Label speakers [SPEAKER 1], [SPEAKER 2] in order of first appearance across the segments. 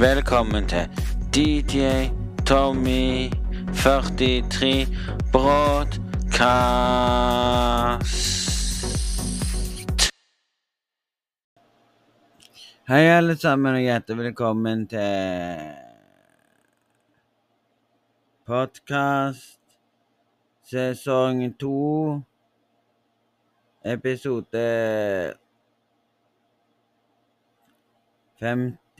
[SPEAKER 1] Velkommen til DJ Tommy 43 Broadcast. Hei, alle sammen, og hjertelig velkommen til podkast sesong to, episode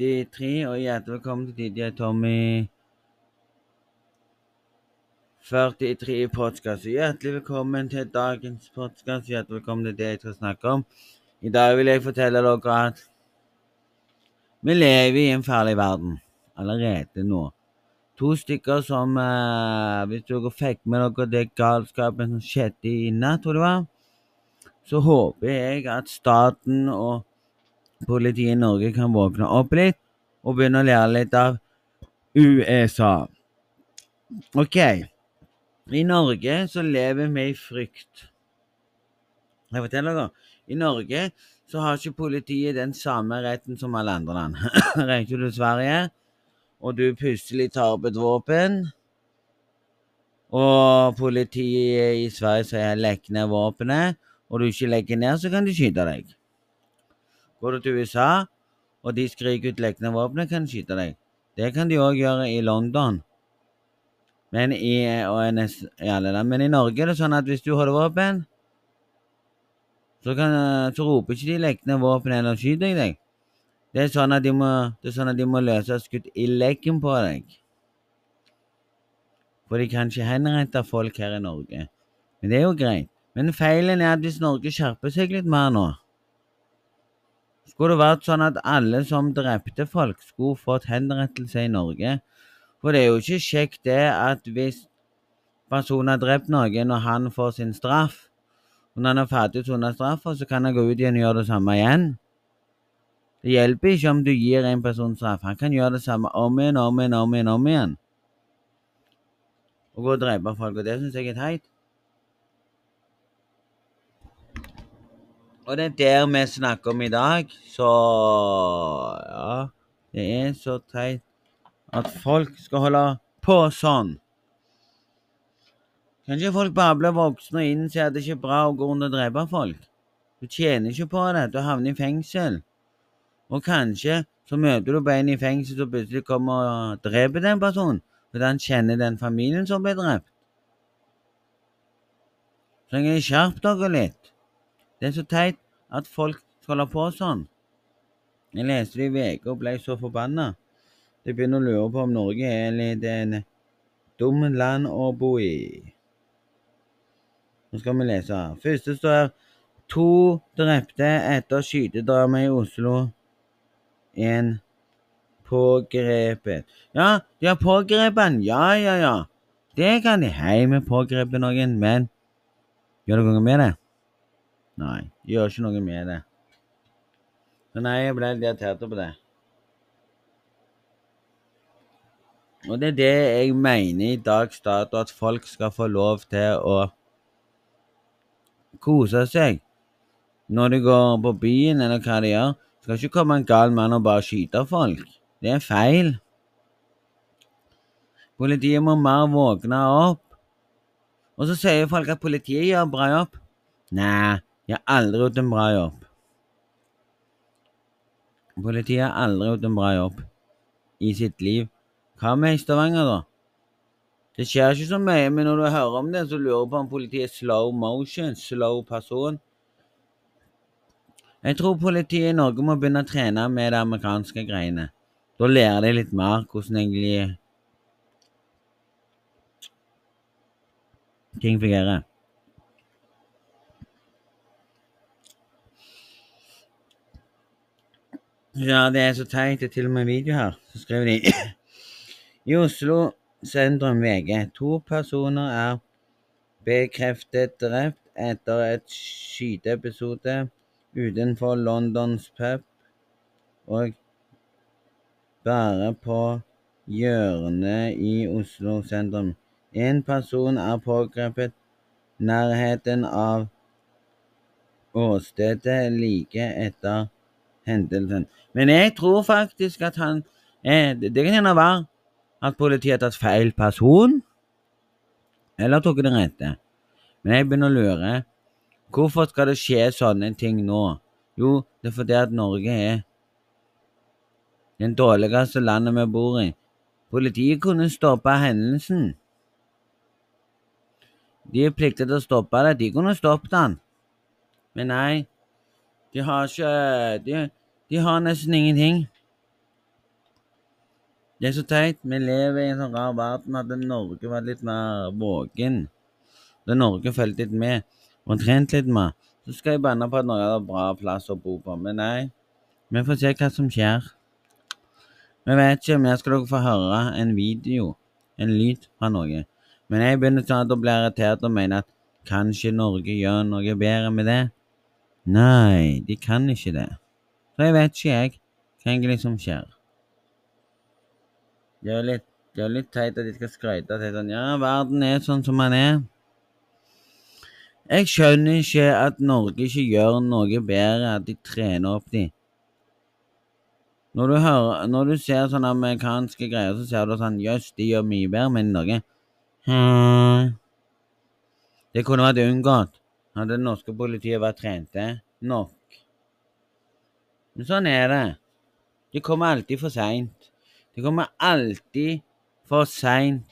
[SPEAKER 1] 53, og hjertelig velkommen til DJ Tommy 43 podkast. Hjertelig velkommen til dagens podkast. Hjertelig velkommen til det jeg skal snakke om. I dag vil jeg fortelle dere at vi lever i en farlig verden allerede nå. To stykker som uh, Hvis dere fikk med dere det galskapen som skjedde i natt, tror jeg det var, så håper jeg at staten og politiet i Norge kan våkne opp litt og begynne å lære litt av USA. OK. I Norge så lever vi i frykt. Jeg forteller dere. I Norge så har ikke politiet den samme retten som alle andre land. Reiser du til Sverige, og du plutselig tar opp et våpen, og politiet i Sverige sier 'legg ned våpenet', og du ikke legger ned, så kan de skyte deg. Går du til USA, og de skriker ut lekne våpen, kan skyte deg. Det kan de òg gjøre i London. Men i, nest, i. Men i Norge er det sånn at hvis du holder våpen, så, kan, så roper ikke de lekne våpen eller skyter deg. Det er sånn at de må, det er sånn at de må løse skudd i leggen på deg. For de kan ikke henrette folk her i Norge. Men det er jo greit. Men feilen er at hvis Norge skjerper seg litt mer nå Skulle det vært sånn at alle som drepte folk, skulle fått henrettelse i Norge? For det er jo ikke kjekt det at hvis personen har drept noen, og han får sin straff, og når han er ferdig sonet straffa, så kan han gå ut igjen og gjøre det samme igjen. Det hjelper ikke om du gir en person straff. Han kan gjøre det samme om igjen, om igjen, om igjen. om igjen. Og gå og drepe folk. Og det syns jeg er teit. Og det er der vi snakker om i dag. Så Ja. Det er så teit at folk skal holde på sånn. Kan ikke folk bare bli voksne og innse at det ikke er bra å gå rundt og drepe folk? Du tjener ikke på det. Du havner i fengsel. Og kanskje så møter du på en i fengsel som plutselig kommer og dreper den personen fordi han kjenner den familien som ble drept. Så jeg skjerp dere litt. Det er så teit at folk skal holde på sånn. Jeg leste det i VG og ble så forbanna. Jeg begynner å lure på om Norge er litt en dum land å bo i. Nå skal vi lese. Første står her to drepte etter skytedrama i Oslo. En pågrepet. Ja, de har pågrepet han. Ja, ja, ja. Det kan de. Hei, vi pågrepet noen, men gjør dere noe med det? Nei, gjør ikke noe med det. Men nei, jeg ble litt irritert på det. Og det er det jeg mener i dags dato, at folk skal få lov til å kose seg når de går på byen, eller hva de gjør. Skal ikke komme en gal mann og bare skyte folk. Det er feil. Politiet må mer våkne opp. Og så sier folk at politiet gjør bra jobb. Nei, de har aldri gjort en bra jobb. Politiet har aldri gjort en bra jobb i sitt liv. Hva med i Stavanger, da? Det skjer ikke så mye, men når du hører om det, så lurer du på om politiet er slow motion, slow person. Jeg tror politiet i Norge må begynne å trene med de amerikanske greiene. Da lærer de litt mer hvordan egentlig ting fungerer. Ja, det er så teit. Det er til og med video her. Så skriver de I Oslo sentrum VG. To personer er bekreftet drept etter et skyteepisode utenfor Londons pub og bare på hjørnet i Oslo sentrum. En person er pågrepet nærheten av åstedet like etter hendelsen. Men jeg tror faktisk at han Eh, det, det kan gjerne være at politiet har tatt feil person, eller tok den rette. Men jeg begynner å lure. Hvorfor skal det skje sånne ting nå? Jo, det er fordi at Norge er den dårligste landet vi bor i. Politiet kunne stoppe hendelsen. De er pliktige til å stoppe det. De kunne stoppet den. Men nei, de har ikke De, de har nesten ingenting. Det er så teit. Vi lever i en sånn rar verden. Hadde Norge vært litt mer våken, hadde Norge fulgt litt med og trent litt mer, så skal jeg banne på at Norge hadde bra plass å bo på. Men nei, vi får se hva som skjer. Vi vet ikke, men jeg skal dere få høre en video, en lyd fra Norge. Men jeg begynner snart å bli irritert og mener at kanskje Norge gjør noe bedre med det. Nei, de kan ikke det. Så jeg vet ikke, jeg, hva egentlig som skjer. Det er litt, det er litt teit at de skal skryte av sånn Ja, verden er sånn som den er. Jeg skjønner ikke at Norge ikke gjør noe bedre, at de trener opp de. Når du, hører, når du ser sånne amerikanske greier, så ser du sånn Jøss, de gjør mye bedre, men Norge hmm. Det kunne vært unngått hadde det norske politiet vært trente nok. Men sånn er det. Det kommer alltid for seint. Det kommer alltid for seint.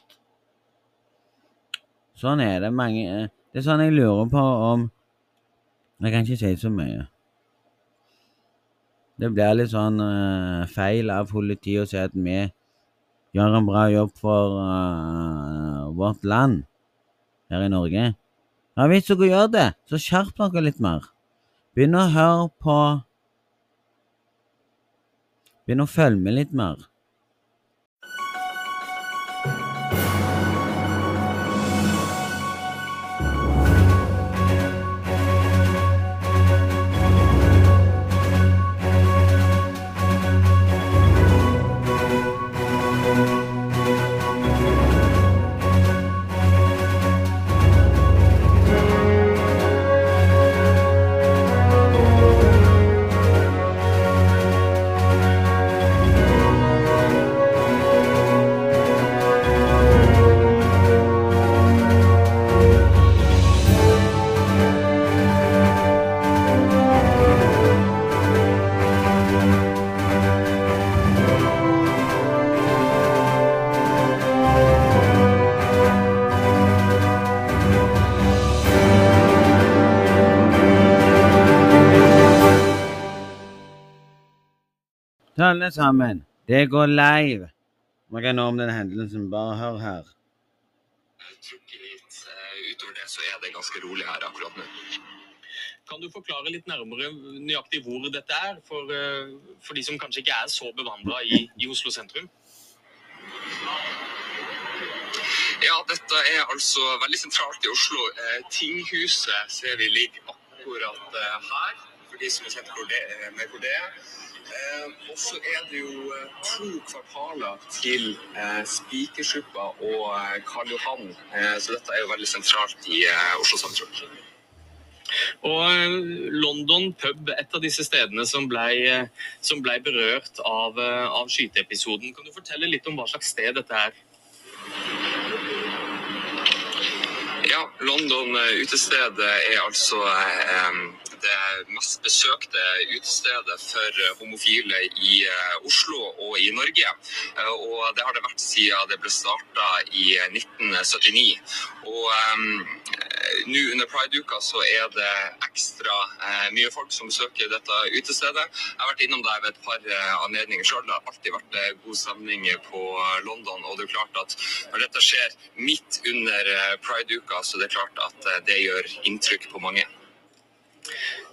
[SPEAKER 1] Sånn er det. Mange eh, Det er sånn jeg lurer på om Jeg kan ikke si så mye. Det blir litt sånn uh, feil av politiet å si at vi gjør en bra jobb for uh, vårt land her i Norge. Ja, hvis dere gjør det, så skjerp dere litt mer. Begynn å høre på Begynn å følge med litt mer. Til alle sammen. Det går live. Man kan nå om den hendelsen. Bare hør her.
[SPEAKER 2] Trykker litt eh, utover det, så er det ganske rolig her akkurat nå. Kan du forklare litt nærmere nøyaktig hvor dette er, for, eh, for de som kanskje ikke er så bevandra i, i Oslo sentrum? Ja, dette er altså veldig sentralt i Oslo. Eh, tinghuset ser vi ligger akkurat her, for de som er kjent med hvor det er. Eh, og så er det jo eh, to kvartaler til eh, Spikersuppa og eh, Karl Johan, eh, så dette er jo veldig sentralt i eh, Oslo sentrum. Og eh, London pub, et av disse stedene som ble, som ble berørt av, av skyteepisoden. Kan du fortelle litt om hva slags sted dette er? Ja, London utestedet er altså det mest besøkte utestedet for homofile i eh, Oslo og i Norge. Eh, og det har det vært siden det ble starta i 1979. Og um, nå under prideuka så er det ekstra uh, mye folk som besøker dette utestedet. Jeg har vært innom der ved et par anledninger sjøl. Det har alltid vært god stemning på London. Og det er klart at når dette skjer midt under prideuka, så det er klart at det gjør inntrykk på mange.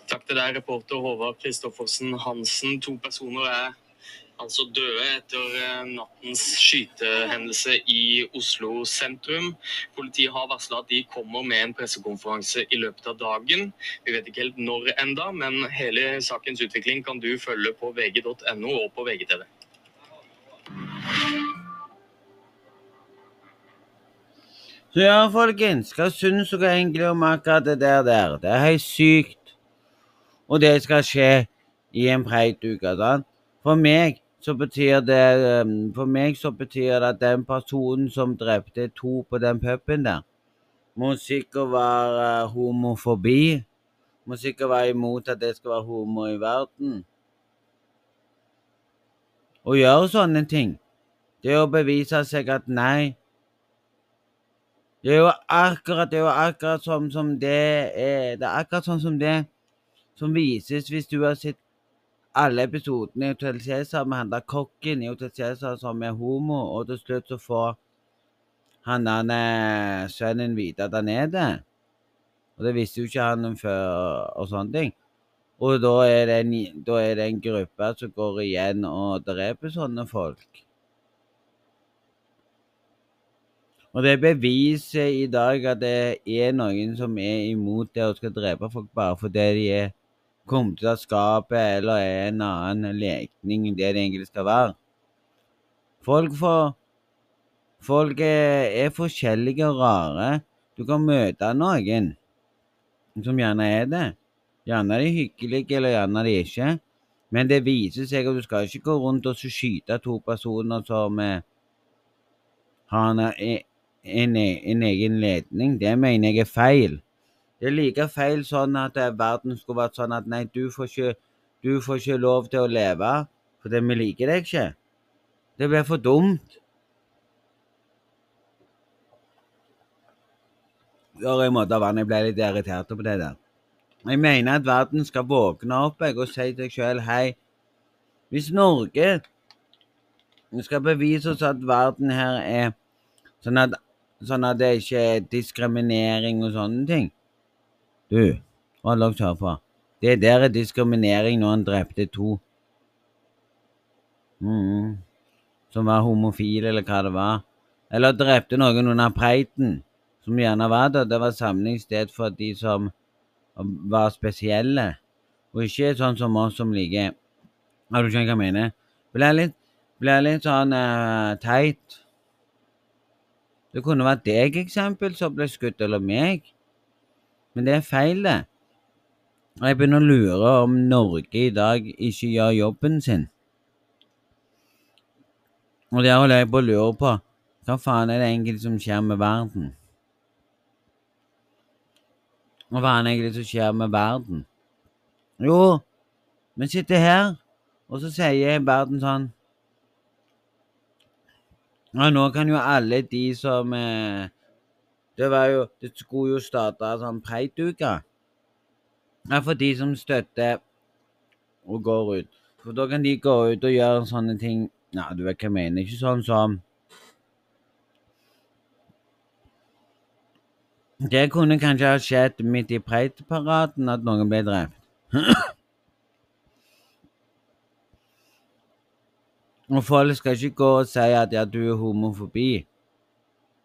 [SPEAKER 2] Takk til deg, reporter Håvard Kristoffersen Hansen. To personer er altså døde etter eh, nattens skytehendelse i Oslo sentrum. Politiet har varsla at de kommer med en pressekonferanse i løpet av dagen. Vi vet ikke helt når enda, men hele sakens utvikling kan du følge på vg.no og på VGTV.
[SPEAKER 1] Så ja, folkens, hva syns dere egentlig om akkurat det der? Det er helt sykt og det skal skje i en preituke. Sant? For meg så betyr det um, For meg så betyr det at den personen som drepte to på den puben der, må sikkert være homofobi. Må sikkert være imot at det skal være homo i verden. Å gjøre sånne ting, det er å bevise seg at nei Det er jo akkurat, det er jo akkurat som, som det er Det er akkurat sånn som det som vises hvis du har sett alle episodene i Hotell Cæsar med han der kokken i Hotell Cæsar som er homo, og til slutt så får han der sønnen vite at han er det. Og det visste jo ikke han før, og sånne ting. Og da er, det en, da er det en gruppe som går igjen og dreper sånne folk. Og det beviser i dag at det er noen som er imot det og skal drepe folk bare fordi de er kommet ut av skapet eller er en annen lekning enn det det egentlig skal være. Folk, får, folk er, er, forskjellige og rare. Du kan møte noen som gjerne er det. Gjerne er de hyggelige, eller gjerne er de ikke. Men det viser seg at du skal ikke gå rundt og skyte to personer som eh, har en, en, en egen ledning. Det mener jeg er feil. Det er like feil sånn at eh, verden skulle vært sånn at nei, du får ikke, du får ikke lov til å leve fordi vi liker deg ikke. Det blir for dumt. Og en måte av Jeg ble litt irritert på det der. Jeg mener at verden skal våkne opp jeg, og si til seg sjøl hei, hvis Norge skal bevise oss at verden her er sånn at, sånn at det ikke er diskriminering og sånne ting du, hva langt herfra? Det der er diskriminering når han drepte to. Mm. Som var homofile, eller hva det var. Eller drepte noen under preiten, som gjerne var der. Det var samlingssted for de som var spesielle, og ikke sånn som oss som liker Har du skjønt hva jeg mener? Blir litt, blir litt sånn uh, teit. Det kunne vært deg, eksempel, som ble skutt, eller meg. Men det er feil, det. Og jeg begynner å lure om Norge i dag ikke gjør jobben sin. Og der holder jeg på å lure på. Hva faen er det egentlig som skjer med verden? Hva faen er det egentlig som skjer med verden? Jo, vi sitter her, og så sier verden sånn Ja, nå kan jo alle de som eh, det var jo Det skulle jo starte sånn preikuke. Ja, for de som støtter og går ut. For da kan de gå ut og gjøre sånne ting Nei, du vet hva jeg mener. Ikke sånn som Det kunne kanskje ha skjedd midt i preitparaden at noen ble drept. og folk skal ikke gå og si at ja, du er homofobi.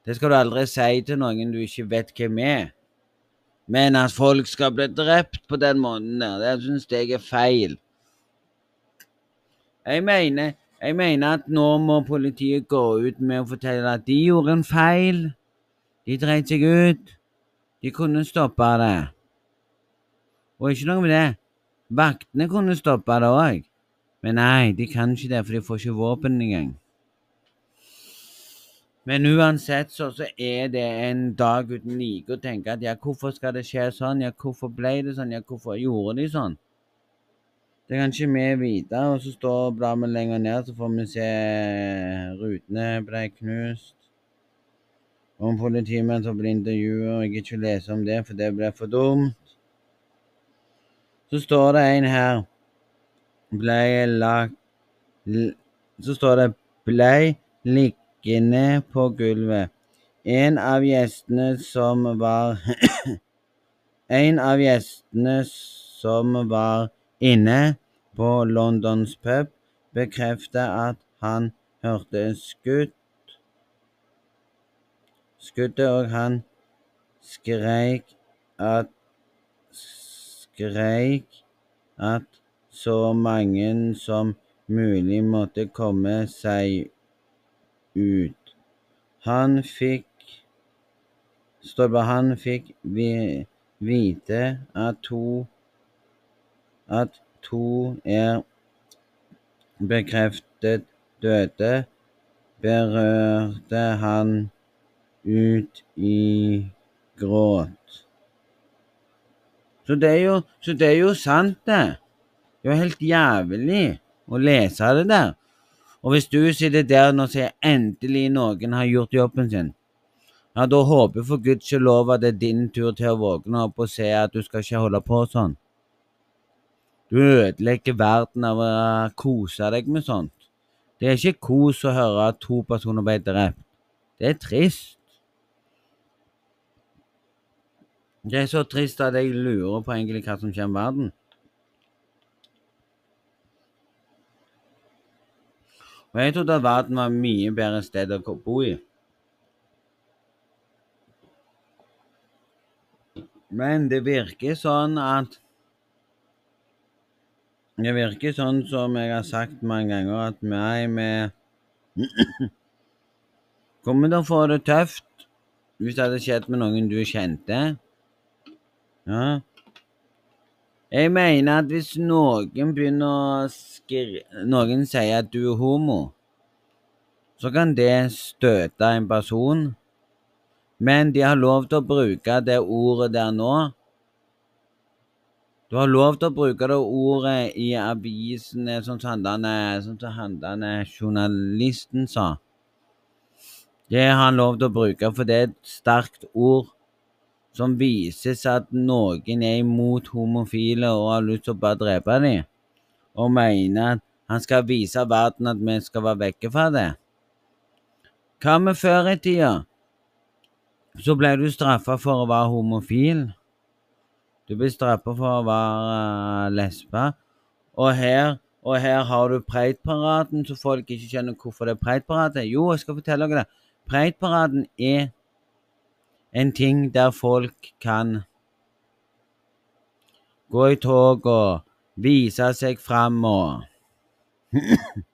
[SPEAKER 1] Det skal du aldri si til noen du ikke vet hvem er. Men at folk skal bli drept på den måten der, det syns jeg er feil. Jeg mener, jeg mener at nå må politiet gå ut med å fortelle at de gjorde en feil. De dreit seg ut. De kunne stoppa det. Og ikke noe med det. Vaktene kunne stoppa det òg. Men nei, de kan ikke det, for de får ikke våpen engang. Men uansett så, så, er det en dag uten like å tenke at ja, hvorfor skal det skje sånn? Ja, hvorfor ble det sånn? Ja, hvorfor gjorde de sånn? Det kan ikke vi vite. Og så står bladet lenger ned, så får vi se rutene ble knust. Om politimenn som ble intervjuet, jeg ikke lese om det, for det blir for dumt. Så står det en her Blei lagt Så står det Blei lik liggende på gulvet. En av gjestene som var En av gjestene som var inne på Londons pub, bekreftet at han hørte skudd. Skuddet, og han skreik at skreik at så mange som mulig måtte komme seg ut. Han fikk det han fikk vite at to at to er bekreftet døde, berørte han ut i gråt. Så det er jo, det er jo sant, det. Det er jo helt jævlig å lese det der. Og hvis du sitter der og sier endelig noen har gjort jobben sin, ja, da håper jeg for guds lov at det er din tur til å våkne opp og se at du skal ikke holde på sånn. Du ødelegger verden av å kose deg med sånt. Det er ikke kos å høre at to personer ble drept. Det er trist. Det er så trist at jeg lurer på egentlig hva som skjer med verden. Og jeg trodde at verden var et mye bedre sted å bo i. Men det virker sånn at Det virker sånn som jeg har sagt mange ganger, at vi kommer til å få det tøft hvis det hadde skjedd med noen du kjente. Ja. Jeg mener at hvis noen begynner å skrive Noen sier at du er homo, så kan det støte en person, men de har lov til å bruke det ordet der nå. Du har lov til å bruke det ordet i avisene, sånn som han journalisten sa. Det har han lov til å bruke, for det er et sterkt ord som viser seg at noen er imot homofile og har lyst til å bare drepe dem, og mener at han skal vise verden at vi skal være vekke fra det. Hva med før i tida? Så ble du straffa for å være homofil. Du ble straffa for å være lesbe. Og her, og her har du Preidparaden, så folk ikke skjønner hvorfor det er Preidparade. Jo, jeg skal fortelle dere det. Preidparaden er en ting der folk kan gå i tog og vise seg fram og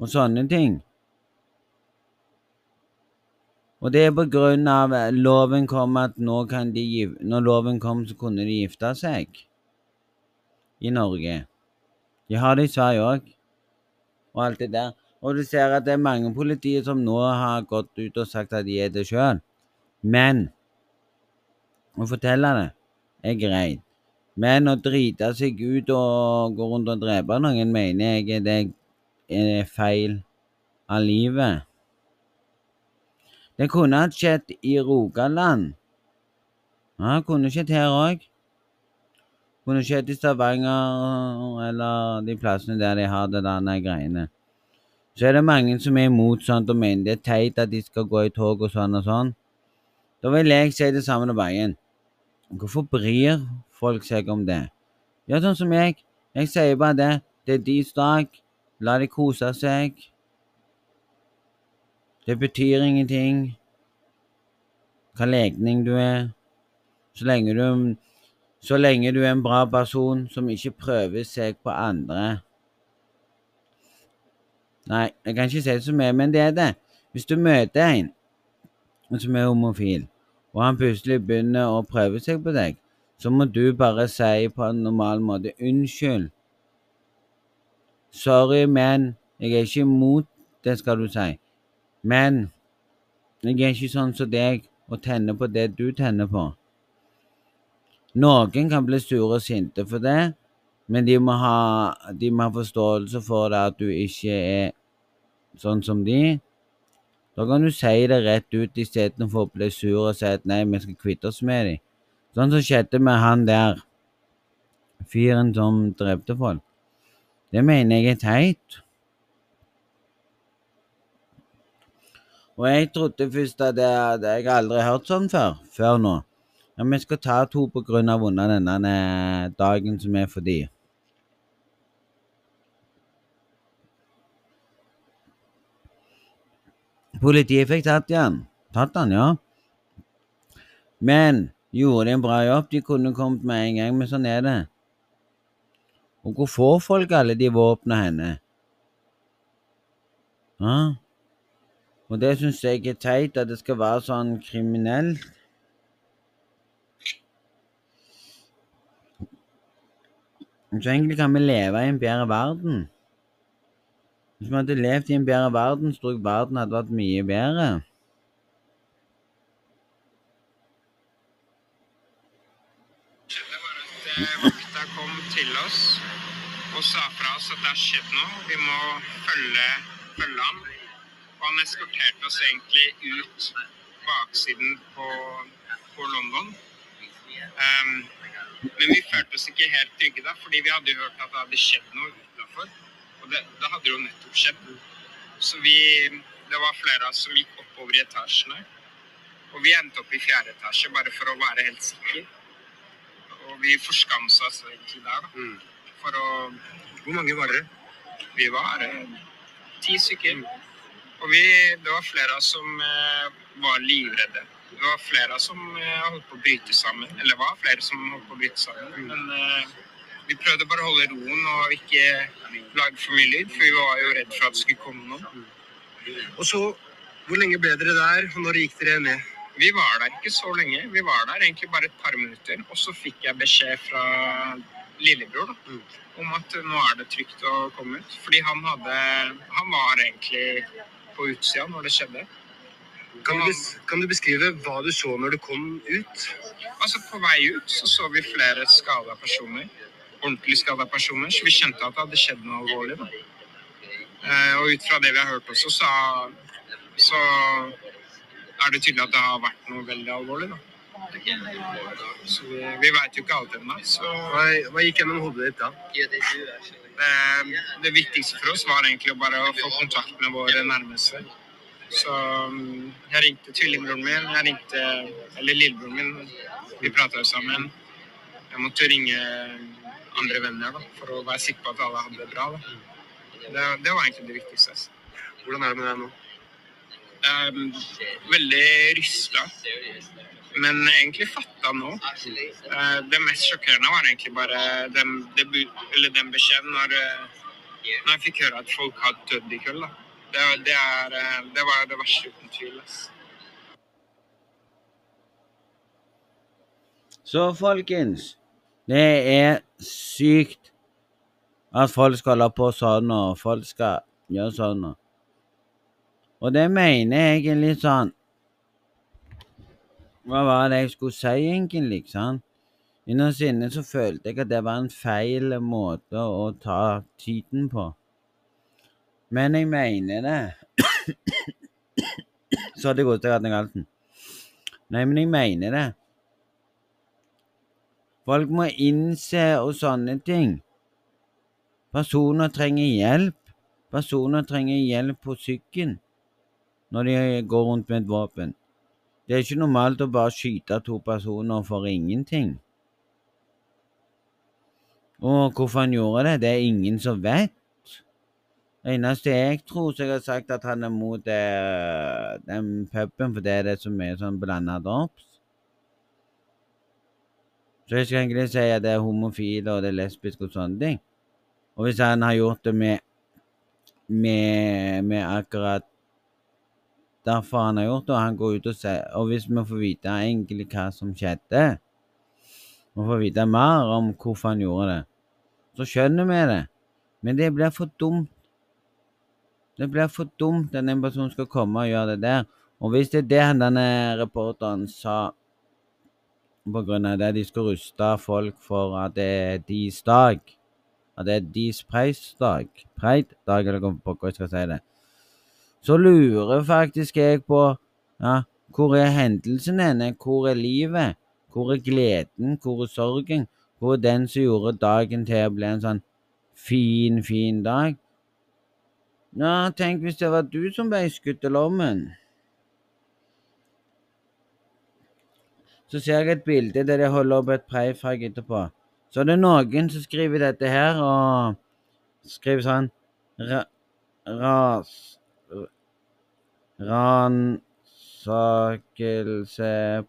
[SPEAKER 1] Og sånne ting. Og det er på grunn av loven kom at nå kan de Når loven kom, så kunne de gifte seg i Norge. De har det i Sverige òg, og alt det der. Og du ser at det er mange politier som nå har gått ut og sagt at de er det sjøl. Men å fortelle det er greit. Men å drite seg ut og gå rundt og drepe noen, mener jeg det er feil av livet. Det kunne ha skjedd i Rogaland. Ja, kunne skjedd her òg. Kunne skjedd i Stavanger eller de plassene der de har det der greiene. Så er det mange som er imot sånt og mener det er teit at de skal gå i tog og sånn og sånn. Da vil jeg si det samme tilbake. Hvorfor bryr folk seg om det? Ja, sånn som jeg. Jeg sier bare det. Det er deres dag. La de kose seg. Det betyr ingenting hva legning du er, så lenge du, så lenge du er en bra person som ikke prøver seg på andre. Nei, jeg kan ikke si det så mye, men det er det. Hvis du møter en som er homofil, og han plutselig begynner å prøve seg på deg, så må du bare si på en normal måte 'unnskyld'. Sorry, men jeg er ikke imot det, skal du si. Men jeg er ikke sånn som deg og tenner på det du tenner på. Noen kan bli sure og sinte for det, men de må, ha, de må ha forståelse for det at du ikke er sånn som de. Da kan du si det rett ut istedenfor å bli sur og si at nei, vi skal kvitte oss med dem. Sånn som skjedde med han der fyren som drepte folk. Det mener jeg er teit. Og jeg trodde først at hadde jeg aldri hørt sånn før, før nå. Ja, vi skal ta to på grunn av denne dagen som er for de. Politiet fikk tatt han. Tatt han, ja. Men gjorde de en bra jobb? De kunne kommet med en gang, men sånn er det. Og hvor får folk alle de våpnene henne? Ja? Og det syns jeg er teit, at det skal være sånn kriminelt. Så egentlig kan vi leve i en bedre verden. Hvis vi hadde levd i en bedre verden, så tror jeg verden hadde vært mye bedre.
[SPEAKER 3] vakta kom til oss og sa fra oss at det har skjedd noe. Vi må følge, følge ham. Og han eskorterte oss egentlig ut baksiden på, på London. Um, men vi følte oss ikke helt trygge da, fordi vi hadde jo hørt at det hadde skjedd noe utenfor. Det, det hadde jo nettopp skjedd. Så vi, det var flere av oss som gikk oppover i etasjene. Og vi endte opp i fjerde etasje bare for å være helt sikre. Og vi forskamsa oss egentlig der, da.
[SPEAKER 4] Mm.
[SPEAKER 3] For å
[SPEAKER 4] Hvor mange var dere?
[SPEAKER 3] Vi var eh, ti stykker. Og vi, det var flere av oss som eh, var livredde. Det var flere som eh, holdt på å bryte sammen. Eller det var flere som holdt på å bryte sammen. Men eh, vi prøvde bare å holde roen og ikke lage for mye lyd, for vi var jo redd for at det skulle komme noen.
[SPEAKER 4] Og så, hvor lenge ble dere der, og når gikk dere ned?
[SPEAKER 3] Vi var der ikke så lenge. Vi var der egentlig bare et par minutter. Og så fikk jeg beskjed fra lillebror da, om at nå er det trygt å komme ut. Fordi han hadde Han var egentlig på utsida når det skjedde.
[SPEAKER 4] Kan du, kan du beskrive hva du så når du kom ut?
[SPEAKER 3] Altså På vei ut så så vi flere skada personer. Ordentlig skada personer. Så vi skjønte at det hadde skjedd noe alvorlig. da. Eh, og ut fra det vi har hørt også, så, så er det tydelig at det har vært noe veldig alvorlig. da. Så vi, vi veit jo ikke alt ennå.
[SPEAKER 4] Hva, hva gikk gjennom hodet ditt da?
[SPEAKER 3] det, det viktigste for oss var egentlig å bare få kontakt med våre nærmeste. Så mm, jeg ringte tvillingbroren min, jeg ringte Eller lillebroren min. Vi prata jo sammen. Jeg måtte ringe andre venner da, for å være sikker på at alle hadde det bra. Da. Det, det var egentlig det viktigste. altså.
[SPEAKER 4] Hvordan er det med deg nå?
[SPEAKER 3] Um, veldig rysta, men egentlig fatta nå. Uh, det mest sjokkerende var egentlig bare den, det, eller den beskjeden når, eh, når jeg fikk høre at folk har dødd i kveld. Det, det, er, eh, det var det verste uten tvil. ass.
[SPEAKER 1] Så folkens, det er sykt at folk skal holde på sånn, og folk skal gjøre sånn. og- Og det mener jeg litt sånn Hva var det jeg skulle si, egentlig? sant? Innerst inne så følte jeg at det var en feil måte å ta tiden på. Men jeg mener det. så hadde jeg gått til Ratnegalten. Nei, men jeg mener det. Folk må innse og sånne ting. Personer trenger hjelp. Personer trenger hjelp på psyken når de går rundt med et våpen. Det er ikke normalt å bare skyte to personer for ingenting. Og hvorfor han gjorde det, det er ingen som vet. Det eneste jeg tror, så jeg har sagt at han er mot eh, den puben fordi det er så mye sånn blanda drops. Så jeg skal egentlig si at det er homofile og det er lesbiske og sånne ting. Og hvis han har gjort det med, med, med akkurat derfor han har gjort det, og han går ut og sier Og hvis vi får vite egentlig hva som skjedde, og får vite mer om hvorfor han gjorde det, så skjønner vi det. Men det blir for dumt. Det blir for dumt at en person skal komme og gjøre det der. Og hvis det er det han denne reporteren sa av det de skal ruste folk for at det er deres dag. At det er deres preisdag. Pride-dag, eller hva jeg skal si det. Så lurer faktisk jeg på ja, hvor er hendelsen henne? Hvor er livet? Hvor er gleden? Hvor er sorgen? Hvor er den som gjorde dagen til å bli en sånn fin, fin dag? Ja, tenk hvis det var du som ble skutt i lommen. Så ser jeg et bilde der de holder opp et preifag etterpå. Så er det noen som skriver dette her, og skriver sånn ra, Ras... Ransakelse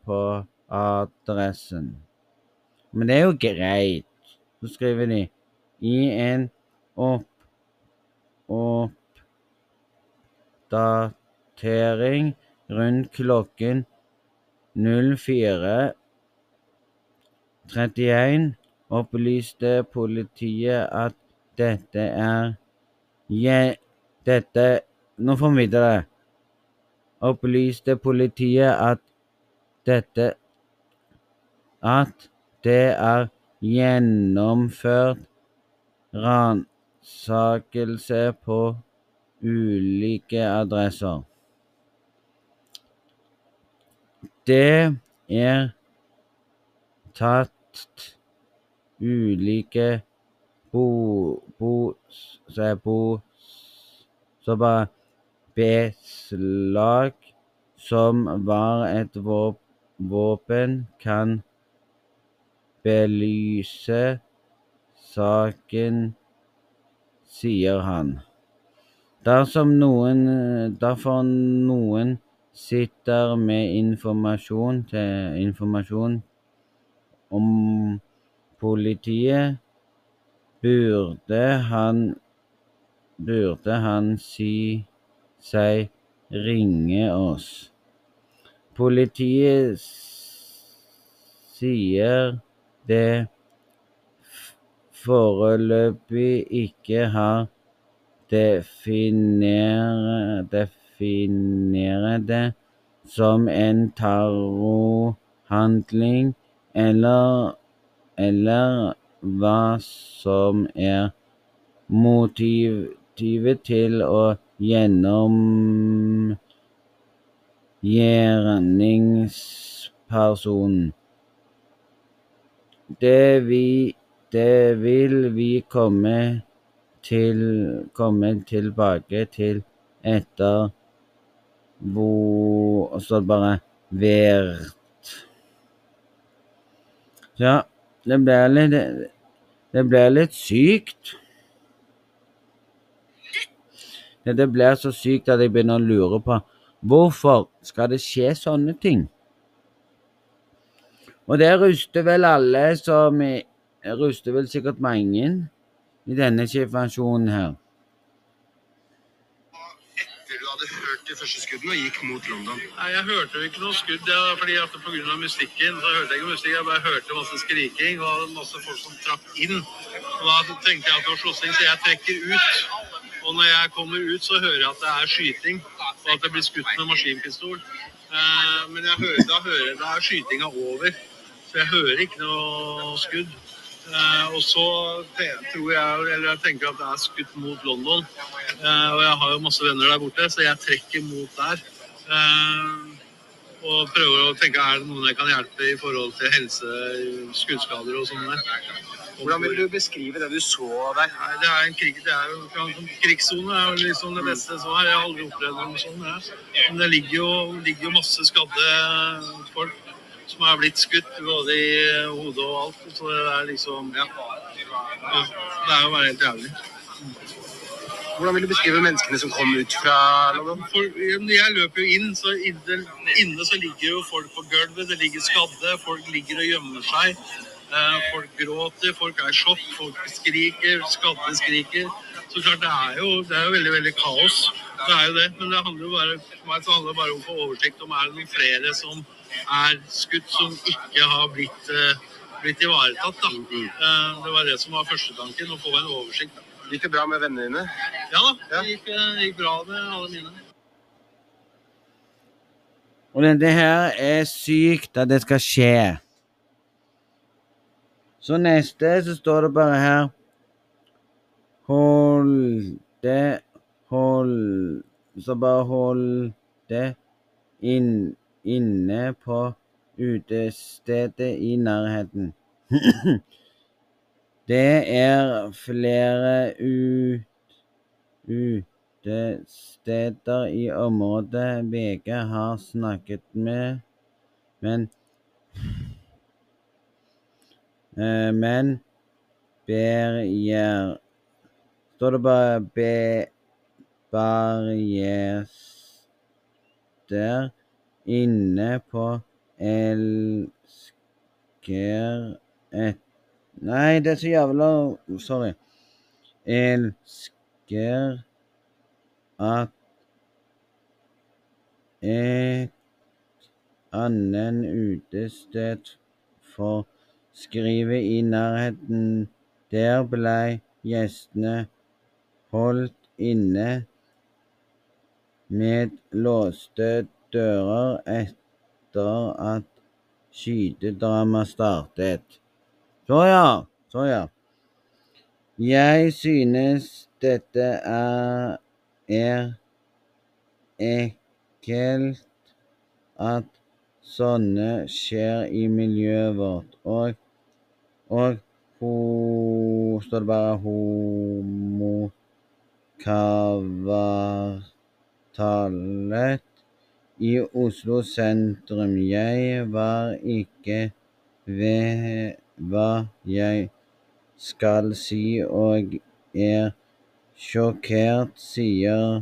[SPEAKER 1] på adressen. Men det er jo greit. Så skriver de i en opp... oppdatering rundt klokken 04.31 opplyste politiet at dette er dette Nå vi vite. Opplyste politiet at dette At det er gjennomført ransakelse på ulike adresser. Det er tatt ulike beslag som var et våpen, kan belyse saken, sier han. Derfor noen sitter med informasjon til informasjon om politiet, burde han burde han si seg ringe oss. Politiet sier det foreløpig ikke har definert definere det som en terrorhandling, eller, eller hva som er motivet til å gjennom gjerningspersonen. Det, vi, det vil vi komme til komme tilbake til etter hvor Og så bare vært. Ja, det ble litt Det ble litt sykt. Det blir så sykt at jeg begynner å lure på hvorfor skal det skje sånne ting? Og det ruster vel alle som Ruster vel sikkert mange i denne situasjonen her.
[SPEAKER 4] Etter du hadde hørt de første skuddene og gikk mot London.
[SPEAKER 5] Nei, Jeg hørte jo ikke noe skudd, ja, fordi at pga. musikken. så hørte jeg ikke musikk, Jeg bare hørte masse skriking og masse folk som trakk inn. Og Da tenkte jeg at det var slåssing, så jeg trekker ut. Og når jeg kommer ut, så hører jeg at det er skyting, og at det blir skutt med maskinpistol. Eh, men jeg hører, da hører da er skytinga over, så jeg hører ikke noe skudd. Eh, og så tror jeg, eller jeg tenker at det er skutt mot London. Eh, og jeg har jo masse venner der borte, så jeg trekker mot der. Eh, og prøver å tenke er det noen jeg kan hjelpe i forhold til helse, skuddskader og sånn.
[SPEAKER 4] Hvordan vil du beskrive det du så der?
[SPEAKER 5] Nei, det er en krig, det er jo en krigssone er jo liksom det beste svar. Jeg har aldri opplevd noe sånt. Men det ligger jo, ligger jo masse skadde folk som er blitt skutt både i hodet og alt. Så det er liksom Ja. ja det er jo bare helt jævlig.
[SPEAKER 4] Hvordan vil du beskrive menneskene som kom ut fra London?
[SPEAKER 5] Jeg løper jo inn, så inne, inne så ligger jo folk på gulvet. Det ligger skadde, folk ligger og gjemmer seg. Eh, folk gråter, folk er i sjokk, folk skriker, skadde skriker. Så klart, det er jo, det er jo veldig, veldig kaos. Det er jo det. Men det handler jo bare, for meg så handler det bare om å få oversikt om er det noen flere som er skutt som ikke har blitt, eh, blitt ivaretatt. Da. Eh, det var det som var førstetanken, å få en oversikt. Da.
[SPEAKER 4] Gikk det bra med vennene dine?
[SPEAKER 5] Ja da,
[SPEAKER 4] Ja.
[SPEAKER 5] det gikk, eh, gikk bra med alle mine.
[SPEAKER 1] Og dette det her er sykt at det skal skje. Så neste så står det bare her Hold det Hold Så bare hold det inn, inne på utestedet i nærheten. det er flere ut, utesteder i området VG har snakket med, men eh, Men barrier Står det bare be, barriester inne på Elsker et Nei, det er så jævla Sorry. Elsker at et annen utested får skrive i nærheten. Der blei gjestene holdt inne med låste dører etter at skytedramaet startet. Så ja, så ja. Jeg synes dette er, er ekkelt at sånne skjer i miljøet vårt, og, og ho, står det bare homokvartalet i Oslo sentrum. Jeg var ikke ved hva jeg skal si og er sjokkert, sier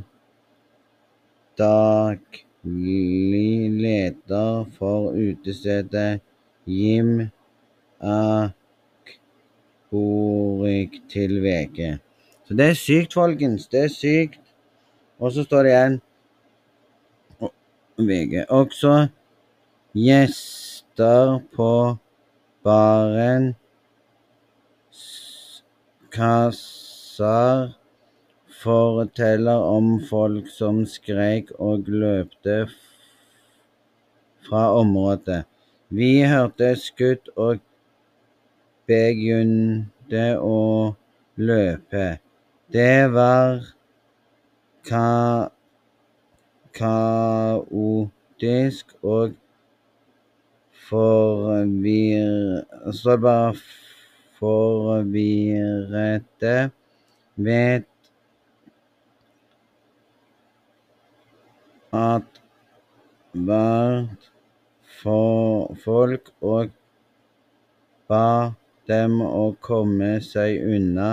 [SPEAKER 1] daglig leder for utestedet Jim Akborik til VG. Så det er sykt, folkens. Det er sykt. Og så står det igjen VG. Også gjester på baren kasser forteller om folk som skreik og løpte fra området. Vi hørte skudd og begynte å løpe. Det var ka kaotisk og forvirrete. Vet at hvert folk og ba dem å komme seg unna.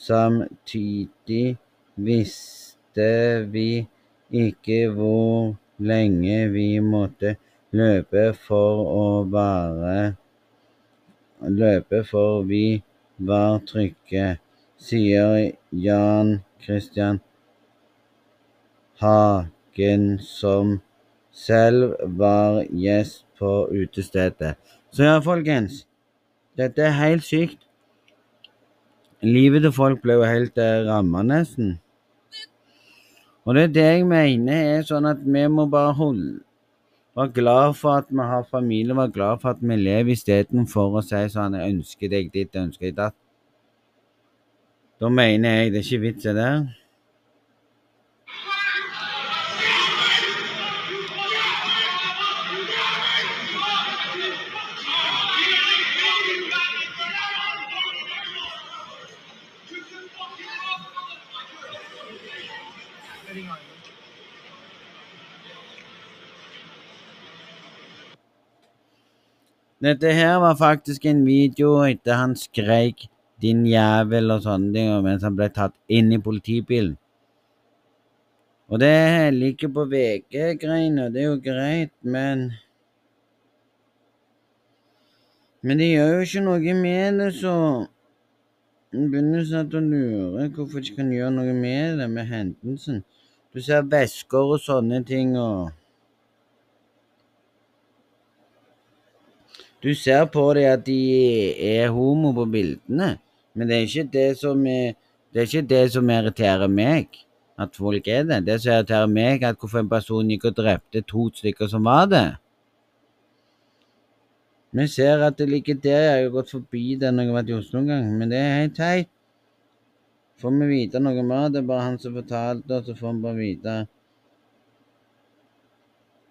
[SPEAKER 1] Samtidig visste vi ikke hvor lenge vi måtte løpe for å være Løpe for vi var trygge, sier Jan Christian Hagen, som selv var gjest på utestedet. Så ja, folkens. Dette er helt sykt. Livet til folk ble jo helt eh, ramma, nesten. Og det er det jeg mener er sånn at vi må bare holde Være glad for at vi har familie, være glad for at vi lever istedenfor å si sånn Jeg ønsker deg ditt, jeg ønsker deg datt. Da mener jeg det er ikke vits i det. Dette her var faktisk en video etter han skreik 'din jævel' og sånne ting, mens han ble tatt inn i politibilen. Og det ligger på VG-greiene, og det er jo greit, men Men de gjør jo ikke noe med det, så En begynner snart å lure hvorfor de ikke kan gjøre noe med det, med hendelsen. Du ser vesker og sånne ting, og Du ser på dem at de er homo på bildene, men det er ikke det som er, det er ikke det som irriterer meg, at folk er det. Det som irriterer meg, er at hvorfor en person gikk og drepte to stykker som var det. Vi ser at det ligger der, jeg har gått forbi det når jeg har vært i Oslo en gang, men det er helt teit. Får vi vite noe mer? Det er bare han som fortalte, og så får vi bare vite.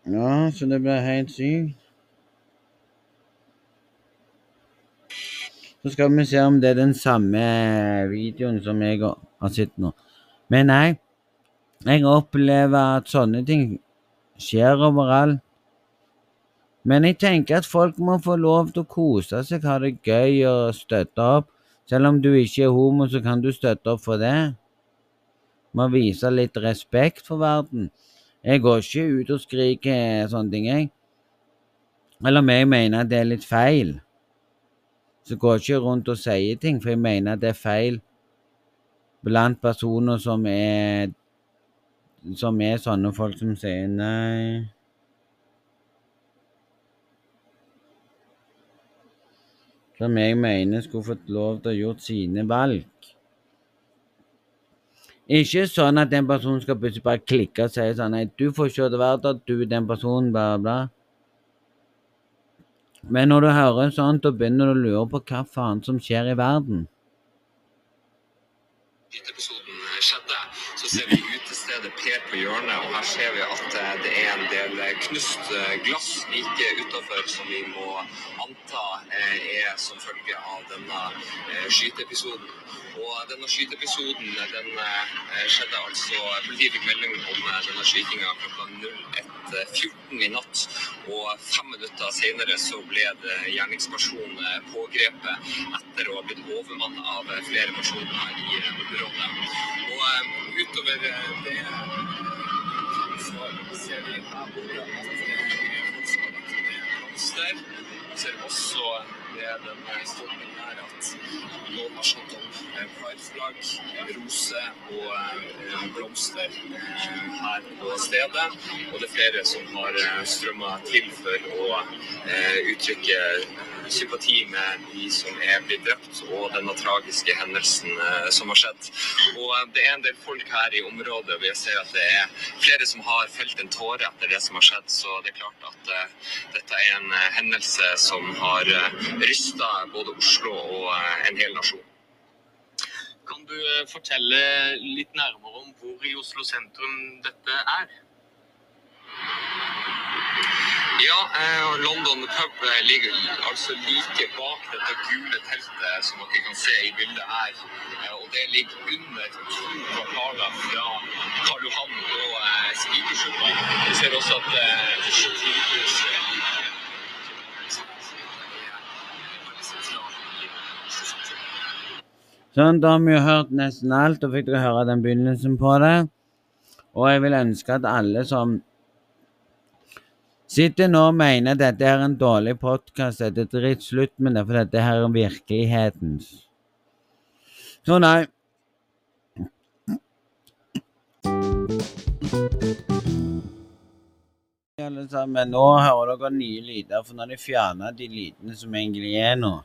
[SPEAKER 1] Ja, så det blir helt sykt. Så skal vi se om det er den samme videoen som jeg har sett nå. Men nei, jeg opplever at sånne ting skjer overalt. Men jeg tenker at folk må få lov til å kose seg, ha det gøy og støtte opp. Selv om du ikke er homo, så kan du støtte opp for det. Må vise litt respekt for verden. Jeg går ikke ut og skriker sånne ting, jeg. Eller om jeg mener at det er litt feil så går jeg ikke rundt og sier ting, for jeg mener det er feil blant personer som er som er sånne folk som sier nei. Som jeg mener skulle fått lov til å gjort sine valg. Ikke sånn at den personen skal plutselig bare klikke og si sånn Nei, du får ikke det verden, du er den personen, bla, bla. Men når du hører sånt, da begynner du å lure på hva faen som skjer i verden.
[SPEAKER 2] Skyteepisoden skjedde, så ser vi utestedet Per på hjørnet, og her ser vi at eh, det er en del eh, knust eh, glass like utafor som vi må anta eh, er som følge av denne eh, skyteepisoden. Og denne skyteepisoden den eh, skjedde altså Politiet fikk melding om denne skytinga klokka 01.14 i natt. Og fem minutter senere så ble det gjerningsperson pågrepet etter å ha blitt overmannet av flere personer i området. Og utover det så ser vi her borte ned blomster. Vi ser også ved denne stolpen her at noen har satt opp eh, prideflagg, rose og eh, blomster eh, her på stedet. Og det er flere som har strømma til for å eh, uttrykke sympati med de som er blitt drept, og denne tragiske hendelsen eh, som har skjedd. Og eh, det er en del folk her i området, og jeg ser at det er flere som har felt en tåre etter det som har skjedd. Så det er klart at eh, dette er en eh, hendelse som har rysta både Oslo og eh, en hel nasjon.
[SPEAKER 6] Kan du eh, fortelle litt nærmere om hvor i Oslo sentrum dette er?
[SPEAKER 2] Ja, eh, London pub ligger altså like bak dette gule teltet som dere kan se i bildet her. Og det ligger under to kvartaler fra Karl Johan og eh, Spikersuppa. Vi ser også at eh, Oslo Tilhus eh, ligger
[SPEAKER 1] Sånn, da har vi jo hørt nesten alt, og fikk dere høre den begynnelsen på det. Og jeg vil ønske at alle som sitter nå og mener at dette er en dårlig podkast, dette er dritt, slutt med det, for dette her er virkelighetens. Så nei. Alle sammen, nå hører dere nye lyder, for nå har de fjerna de lydene som egentlig er nå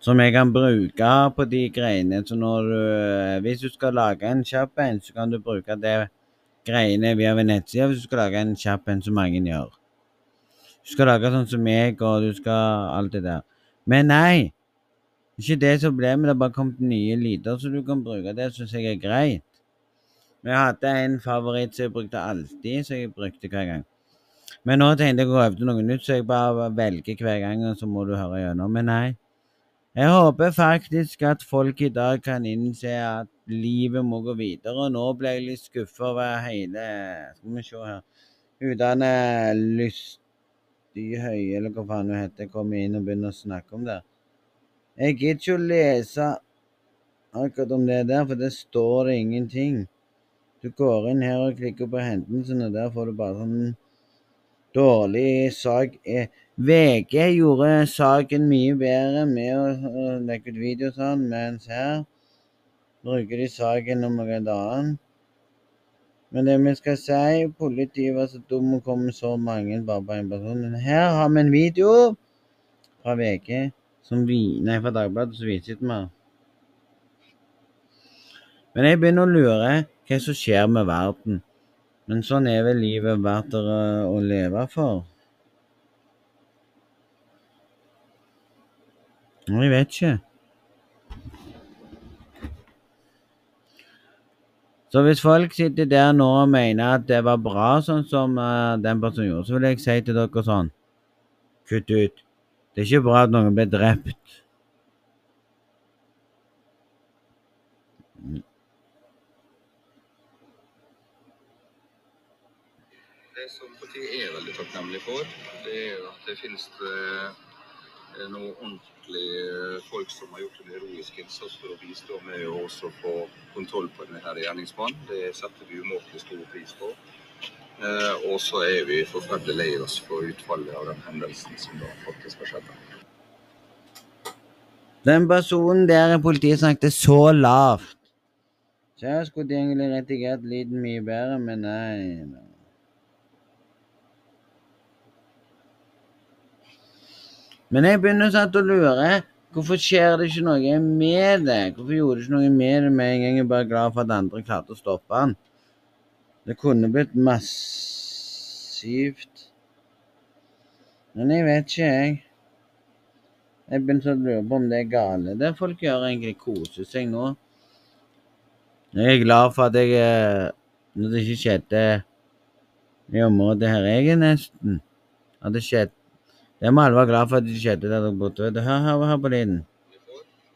[SPEAKER 1] som jeg kan bruke på de greiene. Så når du, hvis du skal lage en kjapp en, så kan du bruke det greiene via en nettside hvis du skal lage en kjapp en som mange gjør. Du skal lage sånn som meg, og du skal alt det der. Men nei! Ikke det som ble men det har bare kommet nye lyder, så du kan bruke det, syns jeg er greit. Men jeg hadde en favoritt som jeg brukte alltid, som jeg brukte hver gang. Men nå tenkte jeg å øve noe nytt, så jeg bare velger hver gang, og så må du høre gjennom. Men nei. Jeg håper faktisk at folk i dag kan innse at livet må gå videre. Nå ble jeg litt skuffa over hele Skal vi se her Utdanne Lystig eller hva faen hun heter, kommer inn og begynner å snakke om det. Jeg gidder ikke å lese akkurat om det der, for det står det ingenting. Du går inn her og klikker på hendelsene, og der får du bare sånn dårlig sak. Eh, VG gjorde saken mye bedre med å å legge ut video og sånn, mens her bruker de saken om noe annet. Men det vi skal si, politiet var så dum og kom med så mange bare på én person. Men her har vi en video fra VG, som vi, nei, fra Dagbladet, som viser ikke mer. Men jeg begynner å lure hva som skjer med verden. Men sånn er vel livet verdt å, å leve for. Jeg vet ikke. Så hvis folk sitter der nå og mener at det var bra sånn som uh, den personen gjorde, så vil jeg si til dere sånn Kutt ut. Det er ikke bra at noen blir drept.
[SPEAKER 7] Det som politiet er veldig takknemlig for, det er at det finnes noe noen ordentlige eh, folk som har gjort en heroisk innsats for å bistå med å også få kontroll på denne gjerningsmannen. Det setter vi umåtelig stor pris på. Eh, og så er vi forferdelig lei oss for utfallet av den hendelsen som da faktisk har skjedd.
[SPEAKER 1] Den personen der i politiet snakket så lavt. Så jeg skulle egentlig redigert lyden mye bedre, men nei. nei. Men jeg begynner sånn å lure Hvorfor skjer det ikke noe med det? Hvorfor gjorde det ikke noe med det med en gang? Jeg er bare glad for at andre klarte å stoppe han. Det kunne blitt massivt. Men jeg vet ikke, jeg. Jeg begynte å lure på om det er gale. Det folk gjør egentlig koser seg nå. Jeg er glad for at jeg eh, Når det ikke skjedde i området her jeg er nesten At det skjedde Det må alle være glad for at det skjedde der dere bodde. Hør, hør, hør på lyden.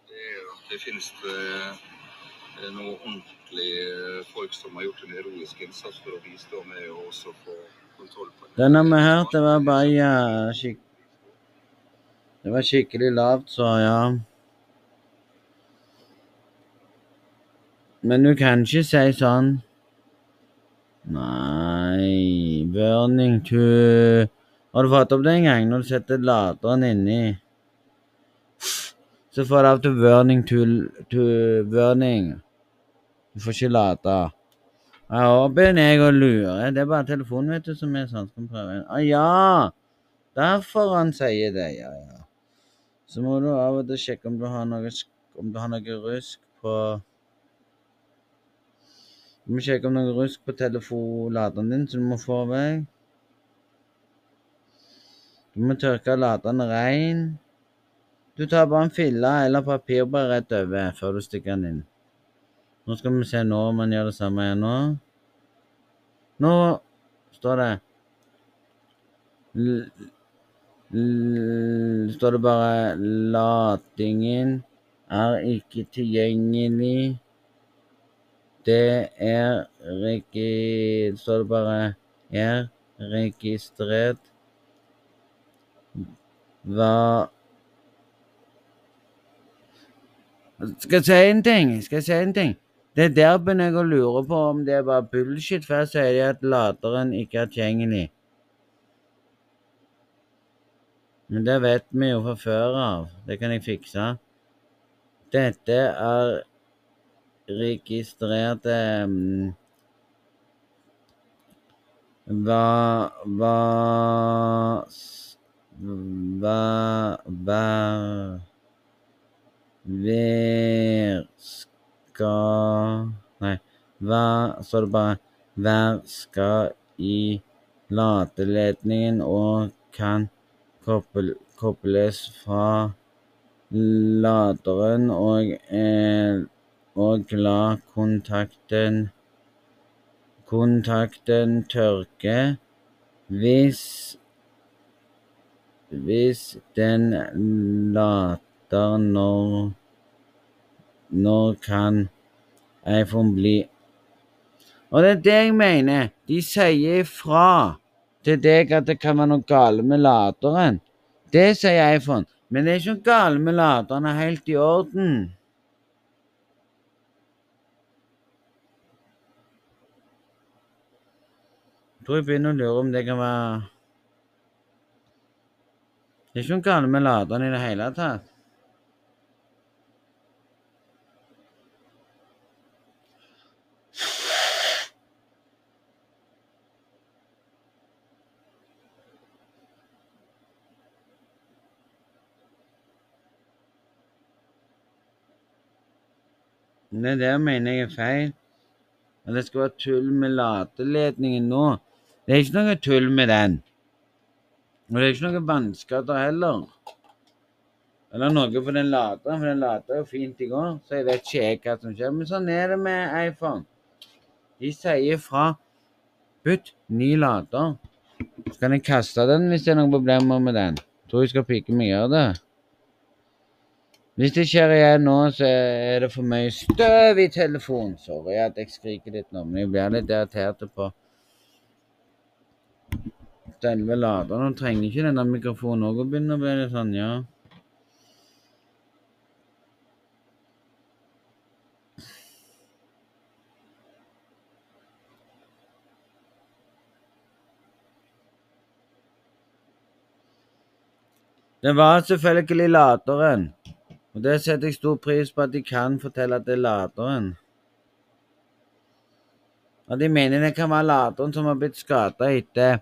[SPEAKER 7] det er det finnes noe noen ordentlige folk som har gjort en heroisk innsats for å bistå med å også få kontroll på det.
[SPEAKER 1] Den har vi hørt. Det var bare ja, skik Det var skikkelig lavt, så ja. Men du kan ikke si sånn Nei Burning to Har du fått opp det en gang når du setter laderen inni? Så får du av til burning to, to burning. Du får ikke lade. Jeg håper jeg og lurer. Det er bare telefonen vet du, som er sånn. Skal prøve en? Ah, ja! Derfor han sier det. Ja, ja. Så må du av og til sjekke om du har noe, om du har noe rusk på Du må sjekke om noe rusk på telefonladeren din, så du må få vekk. Du må tørke ladene rein. Du tar bare en fille eller papir bare rett over før du stikker den inn. Nå skal vi se nå om han gjør det samme igjen nå. Nå står det l, l, Står det bare 'Latingen er ikke tilgjengelig'. Det er regi... Står det bare 'er registrert'. Hva Skal jeg si en ting? Skal jeg si en ting? Det er der begynner jeg å lure på om det bare bullshit, for her sier de at laderen ikke er tilgjengelig. Men det vet vi jo fra før av. Det kan jeg fikse. Dette er registrert um, Hva Hva Vær skal i ladeledningen og kan kobles fra laderen og, eh, og la kontakten kontakten tørke hvis hvis den later når kan iPhone bli Og det er det jeg mener. De sier ifra til deg at det kan være noe galt med laderen. Det sier iPhone. Men det er ikke noe galt med laderen. Er helt i orden. Jeg tror jeg begynner å lure om det kan være Det er ikke noe galt med laderen i det hele tatt. Det der mener jeg er feil. At det skal være tull med ladeledningen nå. Det er ikke noe tull med den. Og det er ikke noe vannskader heller. Eller noe på den laderen, for den lader jo fint i går, så jeg vet ikke jeg hva som skjer. Men sånn er det med iPhone. De sier fra Bytt ny lader. Så kan jeg kaste den hvis det er noen problemer med den. Tror jeg skal pike meg gjøre det. Hvis det skjer igjen nå, så er det for mye støv i telefonen. Sorry at jeg skriker litt nå, men jeg blir litt irritert på selve lader. Nå trenger ikke denne mikrofonen òg å begynne å bli litt sånn, ja. Det var selvfølgelig laderen. Og det setter jeg stor pris på at de kan fortelle at det er laderen. At de mener det kan være laderen som har blitt skada etter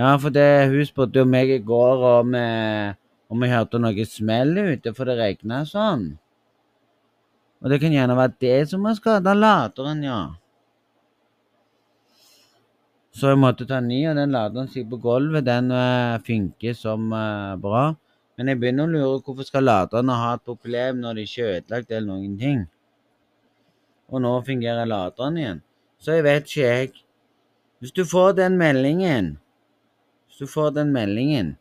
[SPEAKER 1] Ja, for det hun spurte jo meg i går om eh, om jeg hørte noe smell ute, for det regna sånn. Og det kan gjerne være det som har skada laderen, ja. Så jeg måtte ta ny, og den laderen som på gulvet, den eh, funker som eh, bra. Men jeg begynner å lure hvorfor skal laderne ha et problem når de ikke er ødelagt eller noen ting. Og nå fungerer laderen igjen. Så jeg vet ikke, jeg. Hvis du får den meldingen du får den meldingen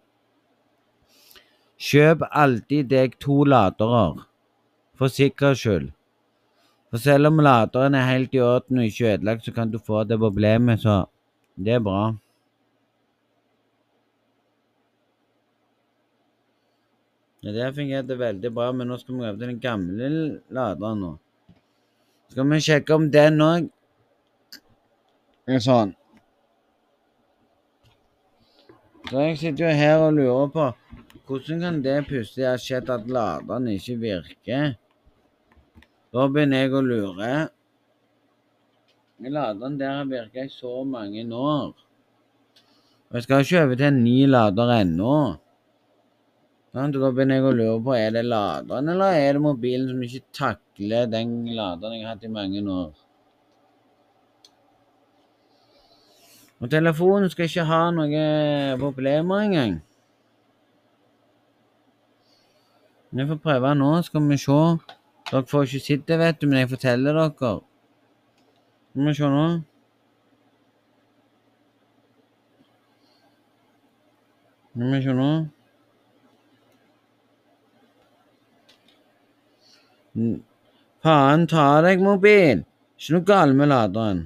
[SPEAKER 1] Kjøp alltid deg to ladere, for sikkerhets skyld. For selv om laderen er helt i orden og ikke ødelagt, så kan du få det problemet, så det er bra. Ja, det fungerte veldig bra, men nå skal vi over til den gamle laderen nå. Skal vi sjekke om den òg er sånn. Så jeg sitter jo her og lurer på hvordan kan det plutselig ha skjedd at laderen ikke virker? Da begynner jeg å lure. Laderen der har virka i så mange år. Og jeg skal ikke over til en ny lader ennå. Da begynner jeg å lure på er det laderen eller er det mobilen som ikke takler den laderen jeg har hatt i mange år. Og telefonen skal ikke ha noen problemer engang. Vi får prøve nå, skal vi se. Dere får ikke sett det, vet du, men jeg forteller dere. Skal vi se nå. Skal vi se nå. Faen ta deg, mobil! Ikke noe galt med laderen.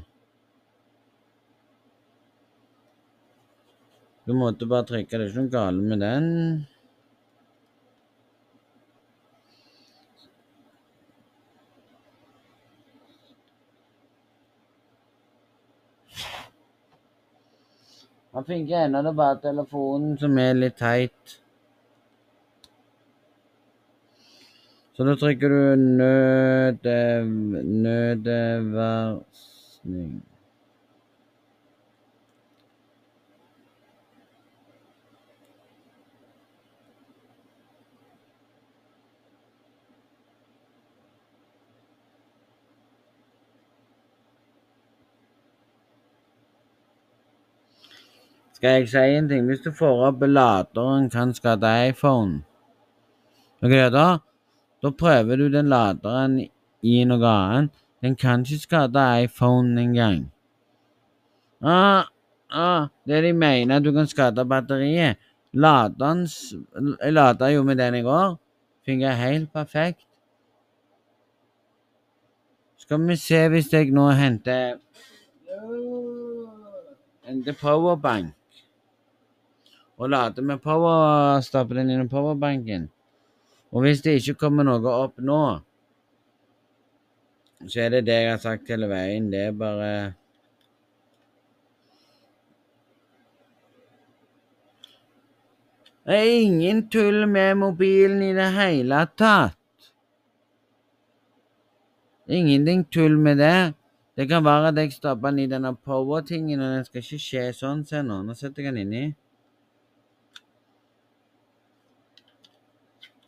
[SPEAKER 1] Du måtte bare trykke. Det er ikke noe galt med den. Han funker ennå, det bare telefonen som er litt teit. Så da trykker du nødevarsling. Skal jeg si en ting? Hvis du får opp laderen kan skade iPhone Ok, da? Da prøver du den laderen i noe annet. Den kan ikke skade iPhone engang. Ah, ah, det de mener, at du kan skade batteriet. Laderens Jeg lada jo med den i går. Fungerer helt perfekt. Skal vi se hvis jeg nå henter Henter powerbank og lader med power, stapper den powerbanken. Og hvis det ikke kommer noe opp nå, så er det det jeg har sagt hele veien. Det er bare Det er ingen tull med mobilen i det hele tatt. Ingenting tull med det. Det kan være at jeg stapper den i denne power-tingen, og den skal ikke skje sånn. Se nå, nå setter jeg den inni.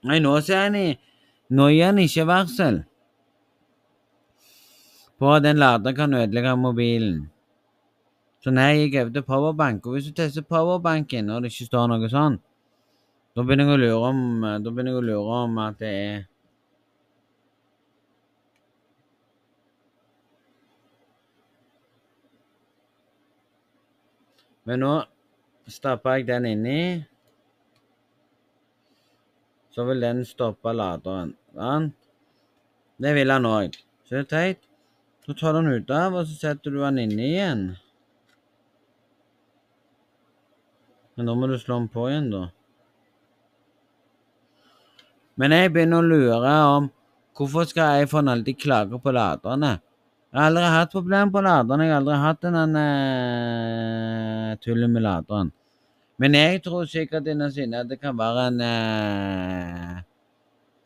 [SPEAKER 1] Nei, nå ser han i ikke varsel på at den laderen kan ødelegge mobilen. Så gikk jeg over til powerbank. Og hvis du tester powerbanken og det ikke står noe sånn, da begynner jeg å lure om, da begynner jeg å lure om at det er Men nå stapper jeg den inni så vil den stoppe laderen. Sant? Det vil han òg. Så det er teit. Så tar du den ut av, og så setter du den inne igjen. Men da må du slå den på igjen, da. Men jeg begynner å lure om hvorfor skal iPhone alltid klage på laderne? Jeg har aldri hatt problemer på laderen. Jeg har aldri hatt en eh, tullet med laderen. Men jeg tror sikkert innerst inne at det kan være en eh,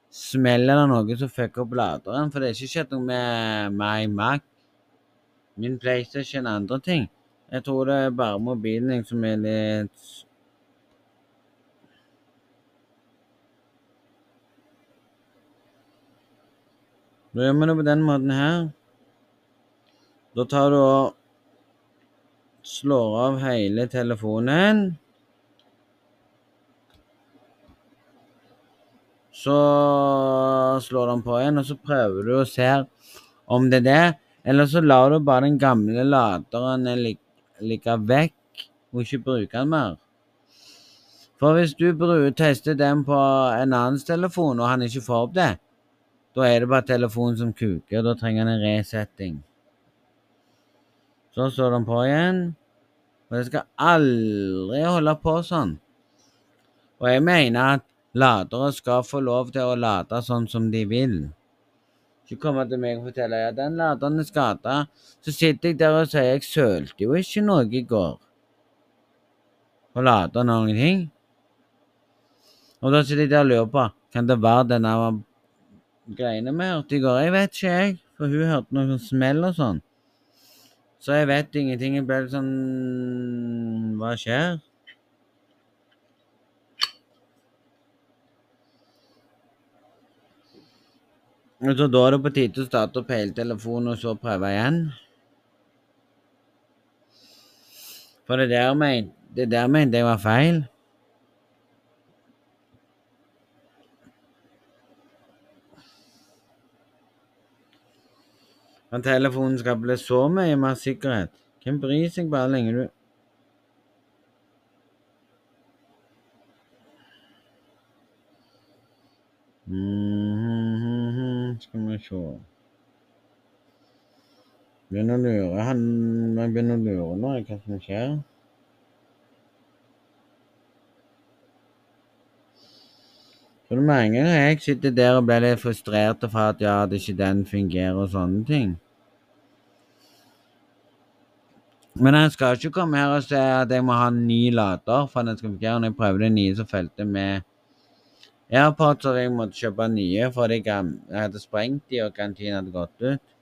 [SPEAKER 1] smell eller noe som fucker opp laderen. For det har ikke skjedd noe med my Mac, min PlayStation og andre ting. Jeg tror det er bare mobilen jeg, som er litt Da gjør vi det på den måten her. Da tar du og slår av hele telefonen. Så slår den på igjen, og så prøver du å se om det er det. Eller så lar du bare den gamle laderen lig- ligge vekk og ikke bruke den mer. For hvis du tester den på en annens telefon, og han ikke får opp det, da er det bare telefonen som kuker, og da trenger han en resetting. Så slår den på igjen. Og det skal aldri holde på sånn. Og jeg mener at ladere skal få lov til å lade sånn som de vil. Ikke komme til meg og fortelle at den laderen er skada. Så sitter jeg der og sier jeg sølte jo ikke noe i går. Og lader noen ting. Og da sitter jeg der og lurer på kan det være denne greiene vi hørte i går. Jeg vet ikke, jeg. For hun hørte noe sånn smell og sånn. Så jeg vet ingenting. Jeg ble litt sånn Hva skjer? Så da er det på tide å starte opp hele telefonen og så prøve igjen. For det der mente det der jeg var feil. At telefonen skal bli så mye mer sikkerhet. Hvem bryr seg bare lenge du Mhm, Skal vi se Begynner å lure han Jeg begynner å lure nå, hva som skjer. Så det mange ganger jeg sitter der og blir litt frustrert for at ja, det ikke den fungerer og sånne ting. Men han skal ikke komme her og si at jeg må ha ny lader for at den skal fungere. Når jeg prøvde den nye, så fulgte med AirPods, og jeg måtte kjøpe nye for. Jeg hadde sprengt de, og garantien hadde gått ut.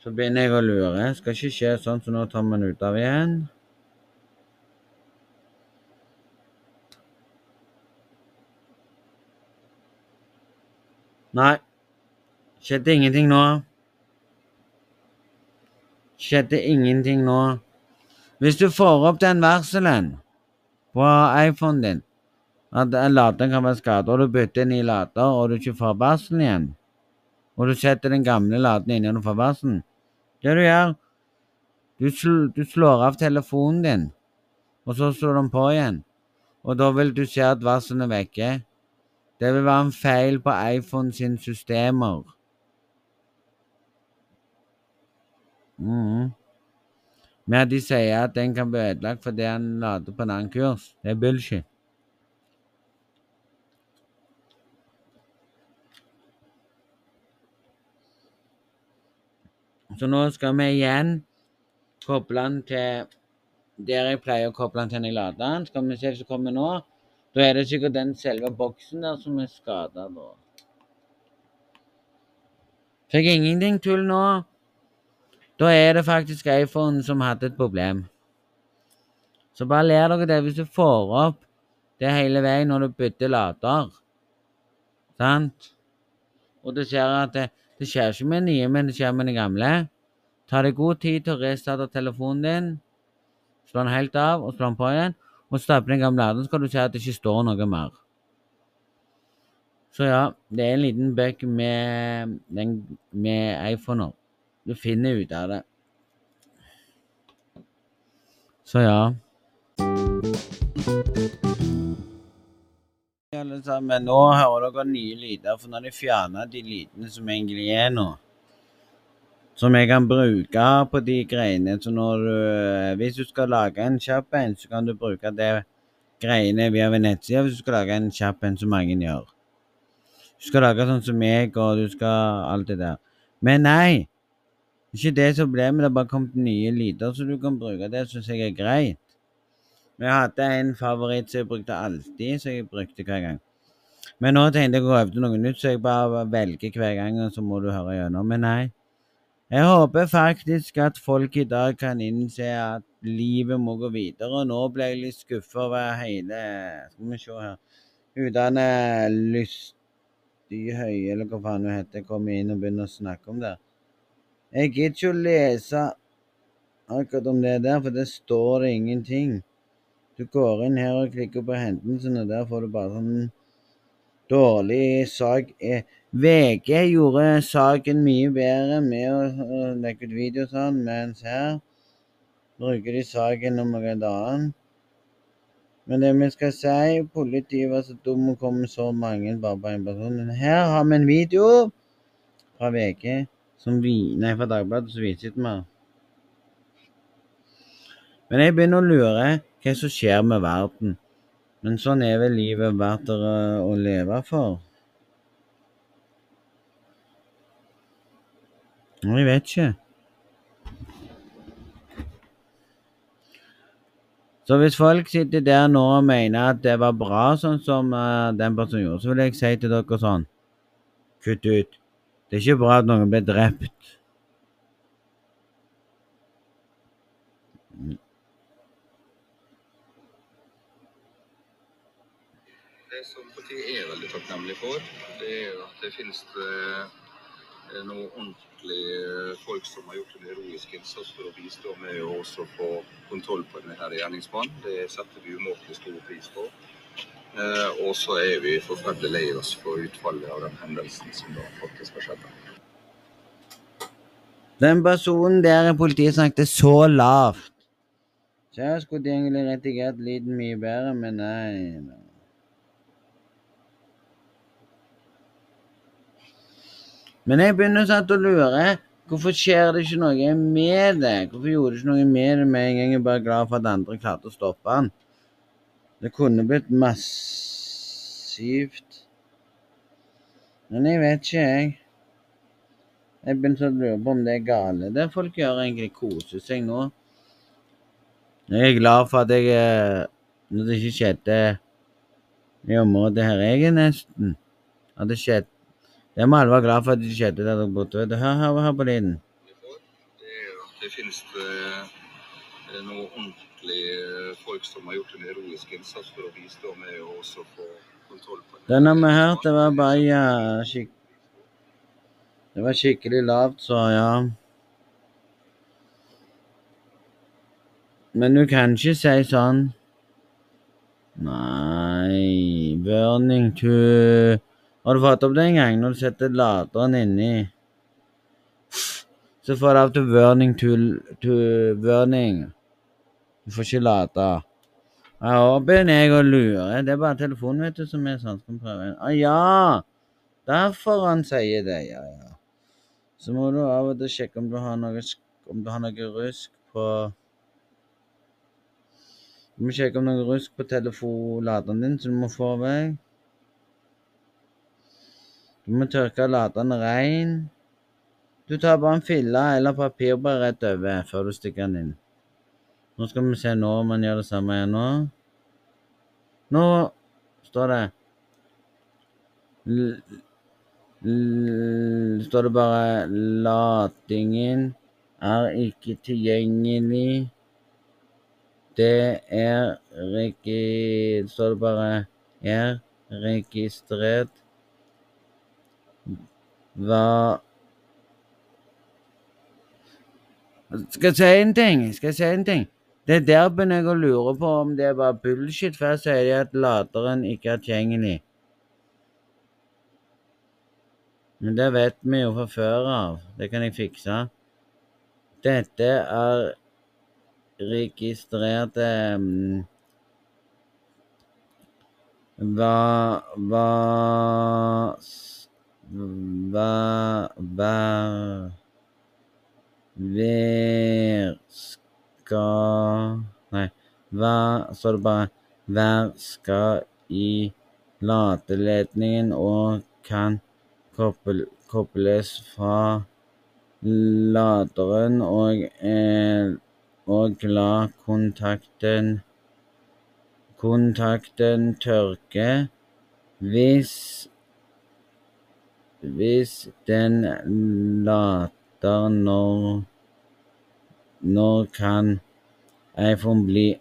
[SPEAKER 1] Så begynner jeg å lure. Skal ikke skje sånn, så nå tar man ut av igjen. Nei. Skjedde ingenting nå. Skjedde ingenting nå. Hvis du får opp den varselen på iPhonen din, at laderen kan være skadet, og du bytter en ny lader, og du ikke får bassen igjen, og du setter den gamle laderen inn og du får bassen. Det du gjør, du, sl du slår av telefonen din, og så slår den på igjen, og da vil du se at varselen er vekke. Det vil være en feil på iPhone sine systemer. Mm. Men de sier at den kan bli ødelagt fordi han lader på en annen kurs, det er bullshit. Så nå skal vi igjen koble den til der jeg pleier å koble den til når jeg lader den. Skal vi se hva som kommer nå. Da er det sikkert den selve boksen der som er skada, da. Fikk ingenting tull nå. Da er det faktisk iPhone som hadde et problem. Så bare ler dere det hvis du får opp det hele veien når du bytter lader. Sant? Og du ser at det, det skjer ikke med nye, men det skjer med de gamle. Ta deg god tid til å restarte telefonen din. Slå den helt av og slå den på igjen. Og stappe den gamle laderen, så kan du se at det ikke står noe mer. Så ja, det er en liten bøk med, den, med iPhoner. Du finner ut av det. Så ja. Alle sammen, nå hører dere nye lyder, for nå har de fjerna de lydene som egentlig er nå. Som jeg kan bruke på de greiene. Så når du Hvis du skal lage en kjapp en, så kan du bruke det greiene via ved nettsida hvis du skal lage en kjapp en, som mange gjør. Du skal lage sånn som meg, og du skal alt det der. Men nei! Ikke det som ble med det, har bare kommet nye lyder, så du kan bruke det, syns jeg er greit. Men jeg hadde en favoritt som jeg brukte alltid, som jeg brukte hver gang. Men nå tenkte jeg å øve noe nytt, så jeg bare velger hver gang, og så må du høre gjennom. Men nei. Jeg håper faktisk at folk i dag kan innse at livet må gå videre, nå ble jeg litt skuffa over hele Skal vi se her Udane lyst Sty Høie, eller hva faen hun heter, kommer inn og begynner å snakke om det. Jeg gidder ikke å lese akkurat om det der, for det står det ingenting. Du går inn her og klikker på hendelsene, og der får du bare sånn dårlig sak. Eh, VG gjorde saken mye bedre med å, å legge ut video og sånn, mens her bruker de saken om noe annet. Men det vi skal si, politiet var så dum og kom med så mange bare på én person. Men her har vi en video fra VG, som vi, nei, fra Dagbladet, som viser litt mer. Men jeg begynner å lure hva som skjer med verden. Men sånn er vel livet verdt å leve for. Jeg vet ikke. Så hvis folk sitter der nå og mener at det var bra sånn som uh, den personen gjorde, så vil jeg si til dere sånn Kutt ut. Det er ikke bra at noen blir drept.
[SPEAKER 7] Det som politiet er veldig takknemlig for, det er at det finnes eh, noen ordentlige folk som har gjort en heroisk innsats for å bistå med å også få kontroll på denne gjerningsmannen. Det setter vi umåtelig stor pris på. Eh, og så er vi forferdelig lei oss for utfallet av den hendelsen som da faktisk har skjedd.
[SPEAKER 1] Den personen der politiet snakket så lavt. Så jeg skulle egentlig redigert lyden mye bedre, men nei. Men jeg begynner sånn å lure. Hvorfor skjer det ikke noe med det? Hvorfor gjorde det ikke noe med det med en gang? Jeg er bare glad for at andre klarte å stoppe han. Det kunne blitt massivt. Men jeg vet ikke, jeg. Jeg begynte å lure på om det er gale. Det folk gjør egentlig koser seg nå. Jeg er glad for at jeg eh, Når det ikke skjedde i området her jeg er nesten At det skjedde Det må alle være glad for at det skjedde der dere borte. vet du. Hør, hør, hør på lyden.
[SPEAKER 7] Det at det finnes eh, noen ordentlige folk som har gjort en heroisk innsats for å bistå med å også få kontroll på
[SPEAKER 1] Den har vi hørt. Det var bare ja, skik Det var skikkelig lavt, så ja. Men du kan ikke si sånn Nei Burning to Har du fått opp det en gang når du setter laderen inni? Så får du av til burning to, to burning. Du får ikke lade. Jeg håper jeg og lurer. Det er bare telefonen vet du, som er sånn. Skal prøve? Ah, ja! Derfor han sier det. Ja, ja. Så må du av og til sjekke om du har noe, om du har noe rusk på Du må sjekke om noe rusk på telefonladeren din, så du må få vekk. Du må tørke ladene rein. Du tar bare en fille eller papir bare rett over før du stikker den inn. Nå skal vi se nå om man gjør det samme igjen nå. Nå står det L l står det bare 'Latingen er ikke tilgjengelig'. Det er regi... Står det bare 'er registrert'. Hva Skal jeg si en ting? Skal jeg si en ting? Det er der begynner jeg å lure på om det er bare bullshit. For her sier de at laderen ikke er tilgjengelig. Men det vet vi jo fra før av. Det kan jeg fikse. Dette er registrert um, Hva Hva Hva Vær skal Nei. Hva er det bare hver skal i lateledningen og kan koppel, kobles fra laderen og, eh, og la kontakten kontakten tørke hvis hvis den later når når kan iPhone bli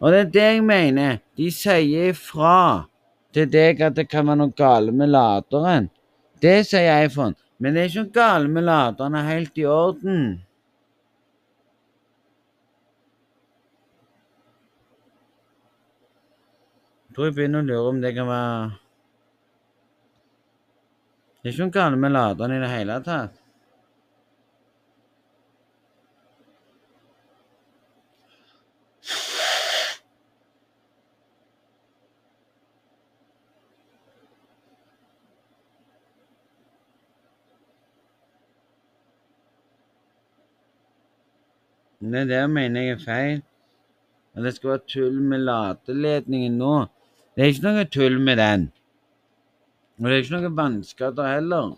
[SPEAKER 1] Og det er det jeg mener. De sier ifra. til deg at det kan være noe galt med laderen. Det sier iPhone. Men det er ikke noe galt med laderen. Den er helt i orden. Jeg tror jeg begynner å lure om det kan være Det er ikke noe galt med laderen i det hele tatt. Det der mener jeg er feil. At det skal være tull med ladeledningen nå. Det er ikke noe tull med den. Og det er ikke noe vannskader heller.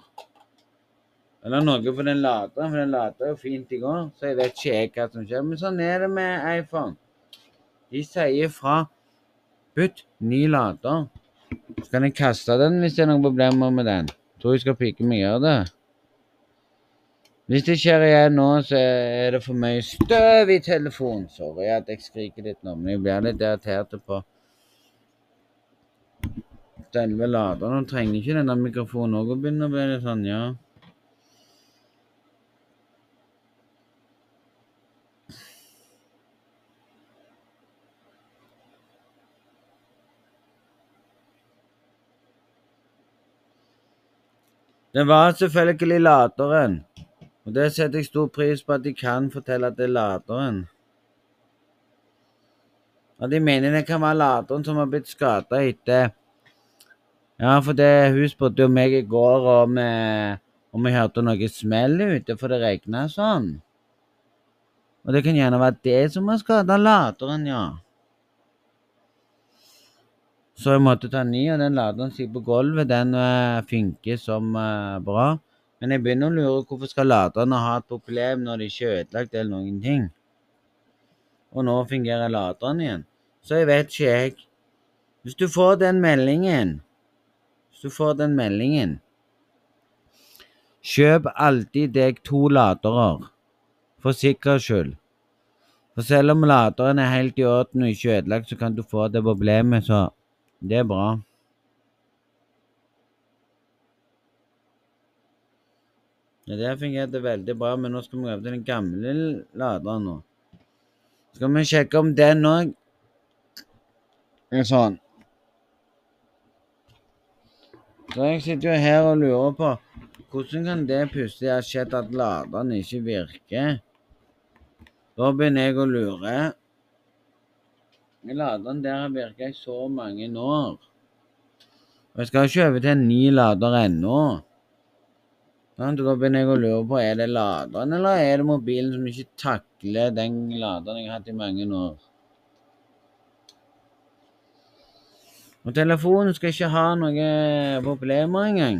[SPEAKER 1] Eller noe for den laderen, for den lader jo fint i går. Så jeg vet ikke jeg hva som skjer. Men sånn er det med iPhone. De sier fra. Bytt ny lader. Så kan jeg kaste den hvis det er noen problemer med den. Tror jeg skal pike meg gjøre det. Hvis det skjer igjen nå, så er det for mye støv i telefonen. Sorry at jeg skriker litt nå, men jeg blir litt irritert på selve laderen. Nå trenger ikke denne mikrofonen òg å begynne å bli litt sånn, ja. Det var selvfølgelig laderen. Og det setter jeg stor pris på at de kan fortelle at det er laderen. At de mener det kan være laderen som har blitt skada etter Ja, for det hun spurte jo meg i går om, eh, om jeg hørte noe smell ute, for det regna sånn. Og det kan gjerne være det som har skada laderen, ja. Så jeg måtte ta ny, og den laderen sitter på gulvet. Den uh, funker som uh, bra. Men jeg begynner å lure hvorfor skal laderne ha et problem når de ikke er ødelagt eller noen ting. Og nå fungerer laderen igjen. Så jeg vet ikke, jeg. Hvis du får den meldingen Du får den meldingen Kjøp alltid deg to ladere, for sikkerhets skyld. For selv om laderen er helt i orden og ikke ødelagt, så kan du få det problemet, så det er bra. Ja, det fungerte veldig bra, men nå skal vi øve til den gamle laderen nå. Skal vi sjekke om den òg er sånn. Så jeg sitter jo her og lurer på hvordan kan det plutselig ha skjedd at laderen ikke virker? Da begynner jeg å lure. Laderen der har virka i så mange år. Og jeg skal ikke over til en ny lader ennå. Da begynner jeg å lure på er det laderen, eller er det mobilen som ikke takler den laderen jeg har hatt i mange år. Og telefonen skal ikke ha noen problemer engang.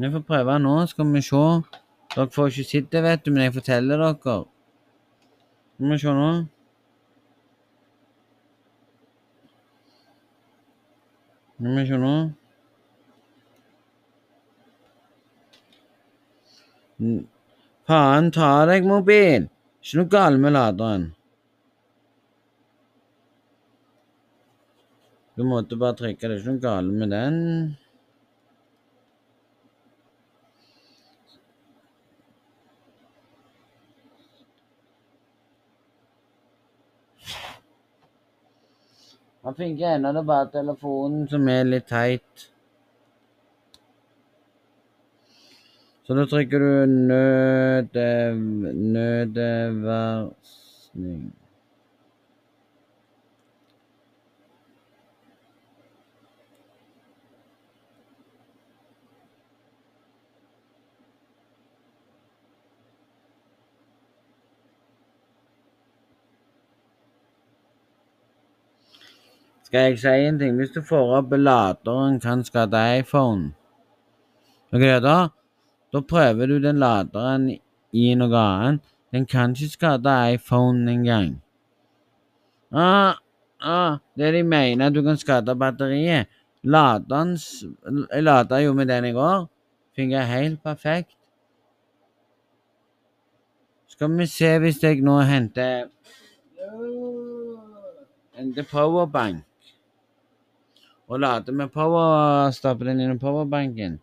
[SPEAKER 1] Vi får prøve nå, skal vi se. Dere får ikke sett det, vet du, men jeg forteller dere. Skal vi se nå. Skal vi se nå. Faen ta deg, mobil! Ikke noe galt med laderen. Du måtte bare trykke. Det er ikke noe galt med den. Han funker ennå, det bare telefonen som er litt teit. Så da trykker du nødevarsling. Skal jeg si en ting? Hvis du får opp laderen kan skade iPhone, Ok, da? Da prøver du den laderen i noe annet. Den kan ikke skade iPhone engang. Ah, ah, det de mener, at du kan skade batteriet. Laderens Jeg lada jo med den i går. Fungerer helt perfekt. Skal vi se hvis jeg nå henter Henter powerbank. Og lader med power, stapper den i powerbanken.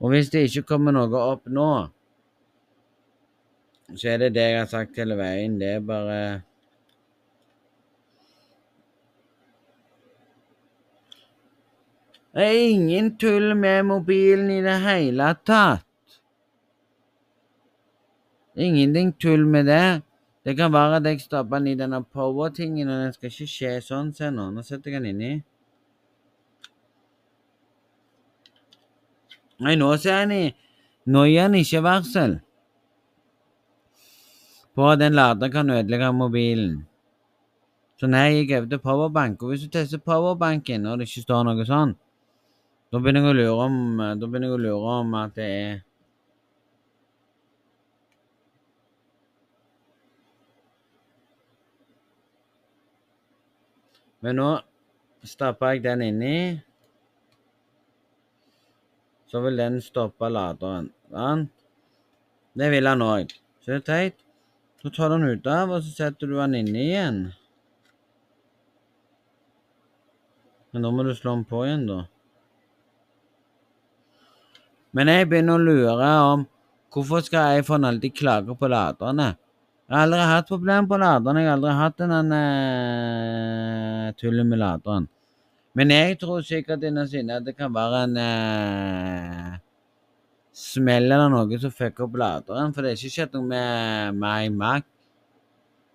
[SPEAKER 1] Og hvis det ikke kommer noe opp nå, så er det det jeg har sagt hele veien. Det er bare Det er ingen tull med mobilen i det hele tatt. Ingenting tull med det. Det kan være at jeg stapper den i denne power-tingen, og den skal ikke skje sånn. Se nå, nå setter jeg den inni. Nei, nå ser ni. Nå gir han ikke varsel på at den laderen kan ødelegge mobilen. Så nei, jeg øvde powerbank. Og hvis du tester powerbanken, og det ikke står noe sånn, da begynner jeg å lure om, da begynner jeg å lure om at det er Men nå stapper jeg den inni. Så vil den stoppe laderen. Sant? Det vil han òg. Så det er teit. Så tar du den ut av, og så setter du den inne igjen. Men da må du slå den på igjen, da. Men jeg begynner å lure om hvorfor skal iPhone alltid klage på laderne? Jeg har aldri hatt problemer på laderen. Jeg har aldri hatt en eh, tullet med laderen. Men jeg tror sikkert innerst inne at det kan være en eh, smell eller noe som fucker opp laderen. For det er ikke skjedd noe med meg Mac,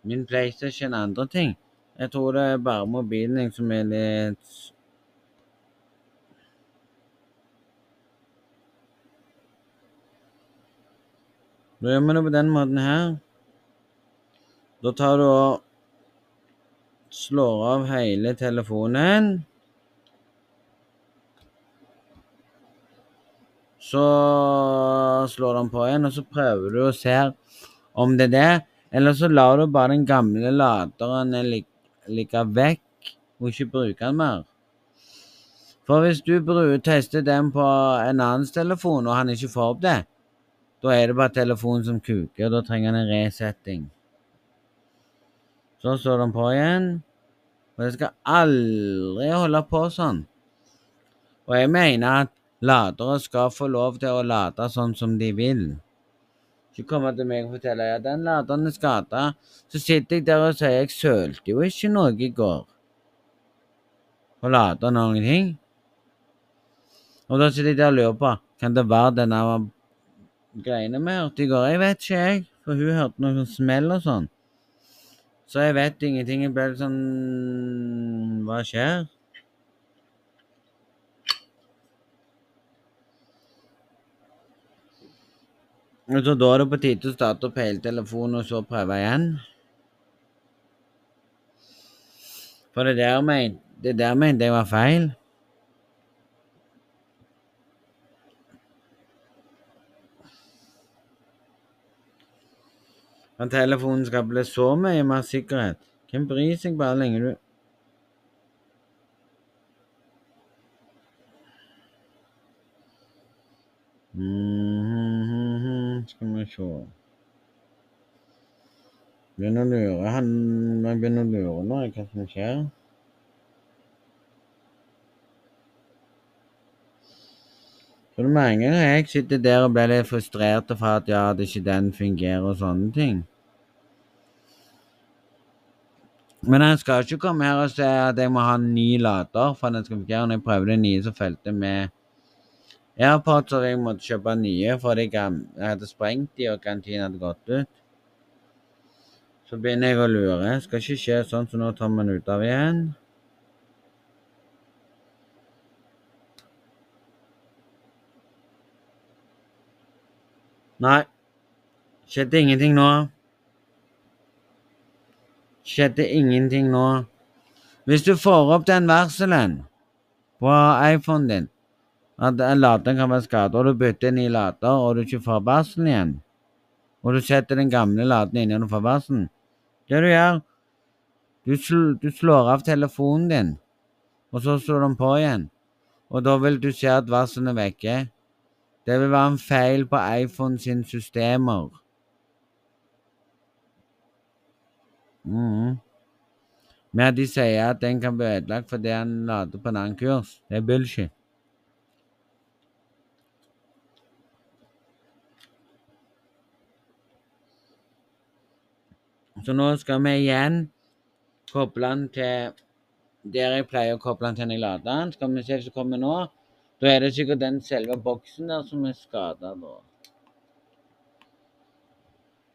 [SPEAKER 1] min PlayStation og andre ting. Jeg tror det er bare mobilen som er litt Da gjør vi det på den måten her. Da tar du og slår av hele telefonen. Så slår den på igjen, og så prøver du å se om det er det. Eller så lar du bare den gamle laderen ligge vekk og ikke bruke den mer. For hvis du tester den på en annens telefon, og han ikke får opp det, da er det bare telefonen som kuker, og da trenger han en resetting. Så står den på igjen. Og det skal aldri holde på sånn. Og jeg mener at ladere skal få lov til å lade sånn som de vil. Ikke komme til meg og fortelle ja, den laderen er skada. Så sitter jeg der og sier jeg sølte jo ikke noe i går. Og lada noen ting. Og da sitter jeg der og lurer på kan det være denne greiene vi hørte i går. Jeg vet ikke, jeg. For hun hørte noe smell og sånn. Så jeg vet ingenting. Jeg ble litt sånn Hva skjer? Så Da er det på tide å starte opp hele telefonen og så prøve igjen. For det der mente det der mente jeg var feil. At telefonen skal bli så mye mer sikkerhet. Hvem bryr seg bare lenge du mm -hmm. Skal vi se Begynner å lure han Jeg begynner å lure nå hva som skjer. For mange ganger jeg sitter der og blir litt frustrert for at ja, det ikke den fungerer og sånne ting. Men han skal ikke komme her og si at jeg må ha en ny lader for at den skal fungere. Når jeg prøvde det nye, så felte med AirPods, og jeg måtte kjøpe nye fordi jeg hadde sprengt de, og garantien hadde gått ut. Så begynner jeg å lure. Skal ikke skje sånn, så nå tar den ut av igjen. Nei. Skjedde ingenting nå skjedde ingenting nå. Hvis du får opp den varselen på iPhonen din, at laderen kan være skadet, og du bytter en ny lader, og du ikke får varselen igjen, og du setter den gamle laden inn og du får varselen Det du gjør, du, sl du slår av telefonen din, og så slår den på igjen. Og da vil du se at varselen er vekke. Det vil være en feil på iPhone sine systemer. Mm. Men de sier at den kan bli ødelagt fordi han lader på en annen kurs. Det er bullshit. Så nå skal vi igjen koble den til der jeg pleier å koble den til når jeg lader den. Skal vi se hva som kommer nå. Da er det sikkert den selve boksen der som er skada, da.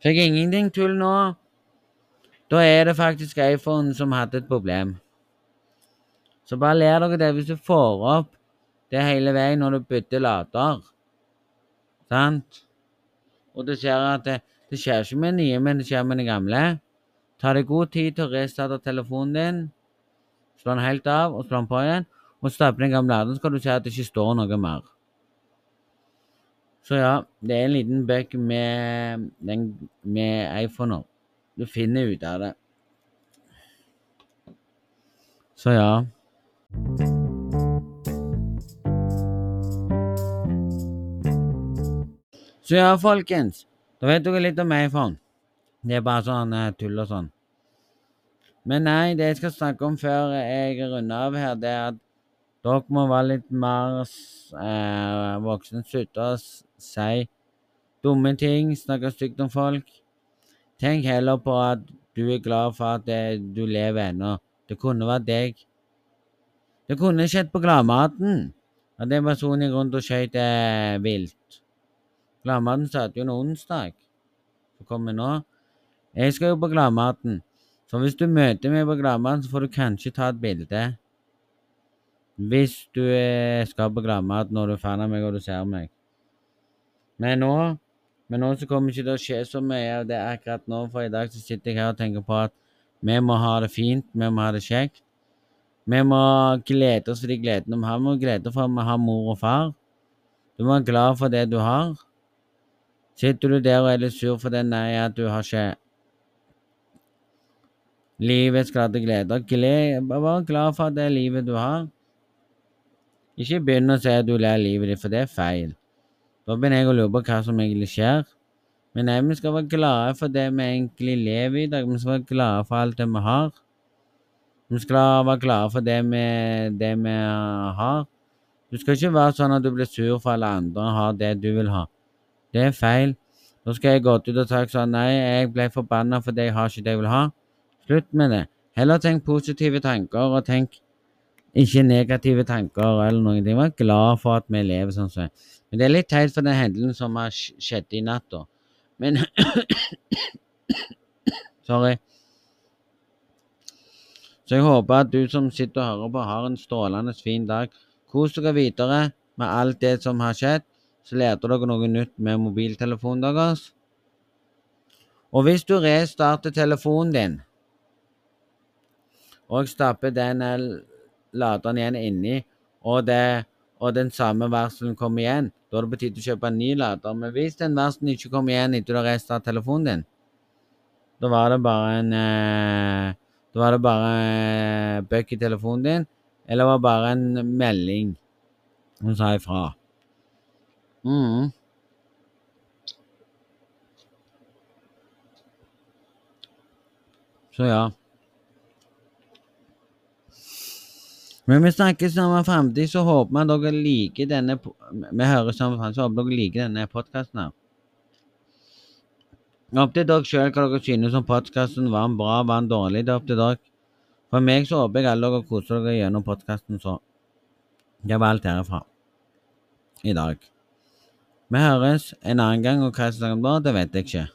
[SPEAKER 1] Fikk ingenting tull nå. Da er det faktisk iPhone som hadde et problem. Så bare ler dere det hvis du får opp det hele veien når du bytter lader. Sant? Og du ser at det, det skjer ikke med nye, men det skjer med den gamle. Ta deg god tid til å restarte telefonen din. Slå den helt av og slå den på igjen. Og stappe den gamle laderen, så skal du se at det ikke står noe mer. Så ja, det er en liten bug med, den, med iPhoner. Du finner ut av det. Så ja. Så ja, folkens. Da vet dere litt om iPhone. Det er bare sånn eh, tull og sånn. Men nei, det jeg skal snakke om før jeg runder av her, det er at dere må være litt mer eh, voksne. Slutte å si dumme ting, snakke stygt om folk. Tenk heller på at du er glad for at det, du lever ennå. Det kunne vært deg. Det kunne skjedd på Gladmaten. At en person gikk rundt og skjøt eh, vilt. Gladmaten satte jo en onsdag. Så kommer nå. Jeg skal jo på Gladmaten. Så hvis du møter meg på Gladmaten, så får du kanskje ta et bilde. Hvis du eh, skal på Gladmaten når du er fan av meg og du ser meg. Men nå men nå så kommer ikke det å skje så mye av det akkurat nå, for i dag så sitter jeg her og tenker på at vi må ha det fint, vi må ha det kjekt. Vi må glede oss for de gledene vi har. Vi må glede oss for at vi har mor og far. Du må være glad for det du har. Sitter du der og er litt sur for det, nei, at du har ikke livets glade gleder. Gled, vær glad for det livet du har. Ikke begynn å si at du ler livet ditt, for det er feil. Da begynner jeg å lure på hva som egentlig skjer. Men nei, vi skal være glade for det vi egentlig lever i dag. Vi skal være glade for alt det vi har. Vi skal være glade for det vi, det vi har. Du skal ikke være sånn at du blir sur for alle andre har det du vil ha. Det er feil. Da skal jeg gått ut og sagt sånn Nei, jeg ble forbanna fordi jeg har ikke det jeg vil ha. Slutt med det. Heller tenk positive tanker, og tenk ikke negative tanker eller noen ting. Vær glad for at vi lever sånn som vi Men det er litt teit for den hendelsen som har skjedd i natt, da. Men Sorry. Så jeg håper at du som sitter og hører på, har en strålende fin dag. Kos dere videre med alt det som har skjedd. Så leter dere noe nytt med mobiltelefonen deres. Og hvis du restarter telefonen din og stapper den laderen igjen inni, og, det, og den samme varselen kommer igjen, da er det på tide å kjøpe en ny lader. Men hvis den varselen ikke kommer igjen etter du har restartet telefonen din, da var det bare en eh, Da var det bare eh, bøkk i telefonen din, eller var det bare en melding som sa ifra. Mm. Så ja. Men vi snakkes samme framtid, så håper vi dere liker denne Vi høres sammen framtid, så håper dere liker denne podkasten her. Er opp til dere sjøl hva dere synes om podkasten. Var den bra, var den dårlig? Det er opp til dere. For meg så håper jeg alle dere koser dere gjennom podkasten, så Det var alt herfra i dag. Vi høres en annen gang, og hva jeg snakker om da, det vet jeg ikke.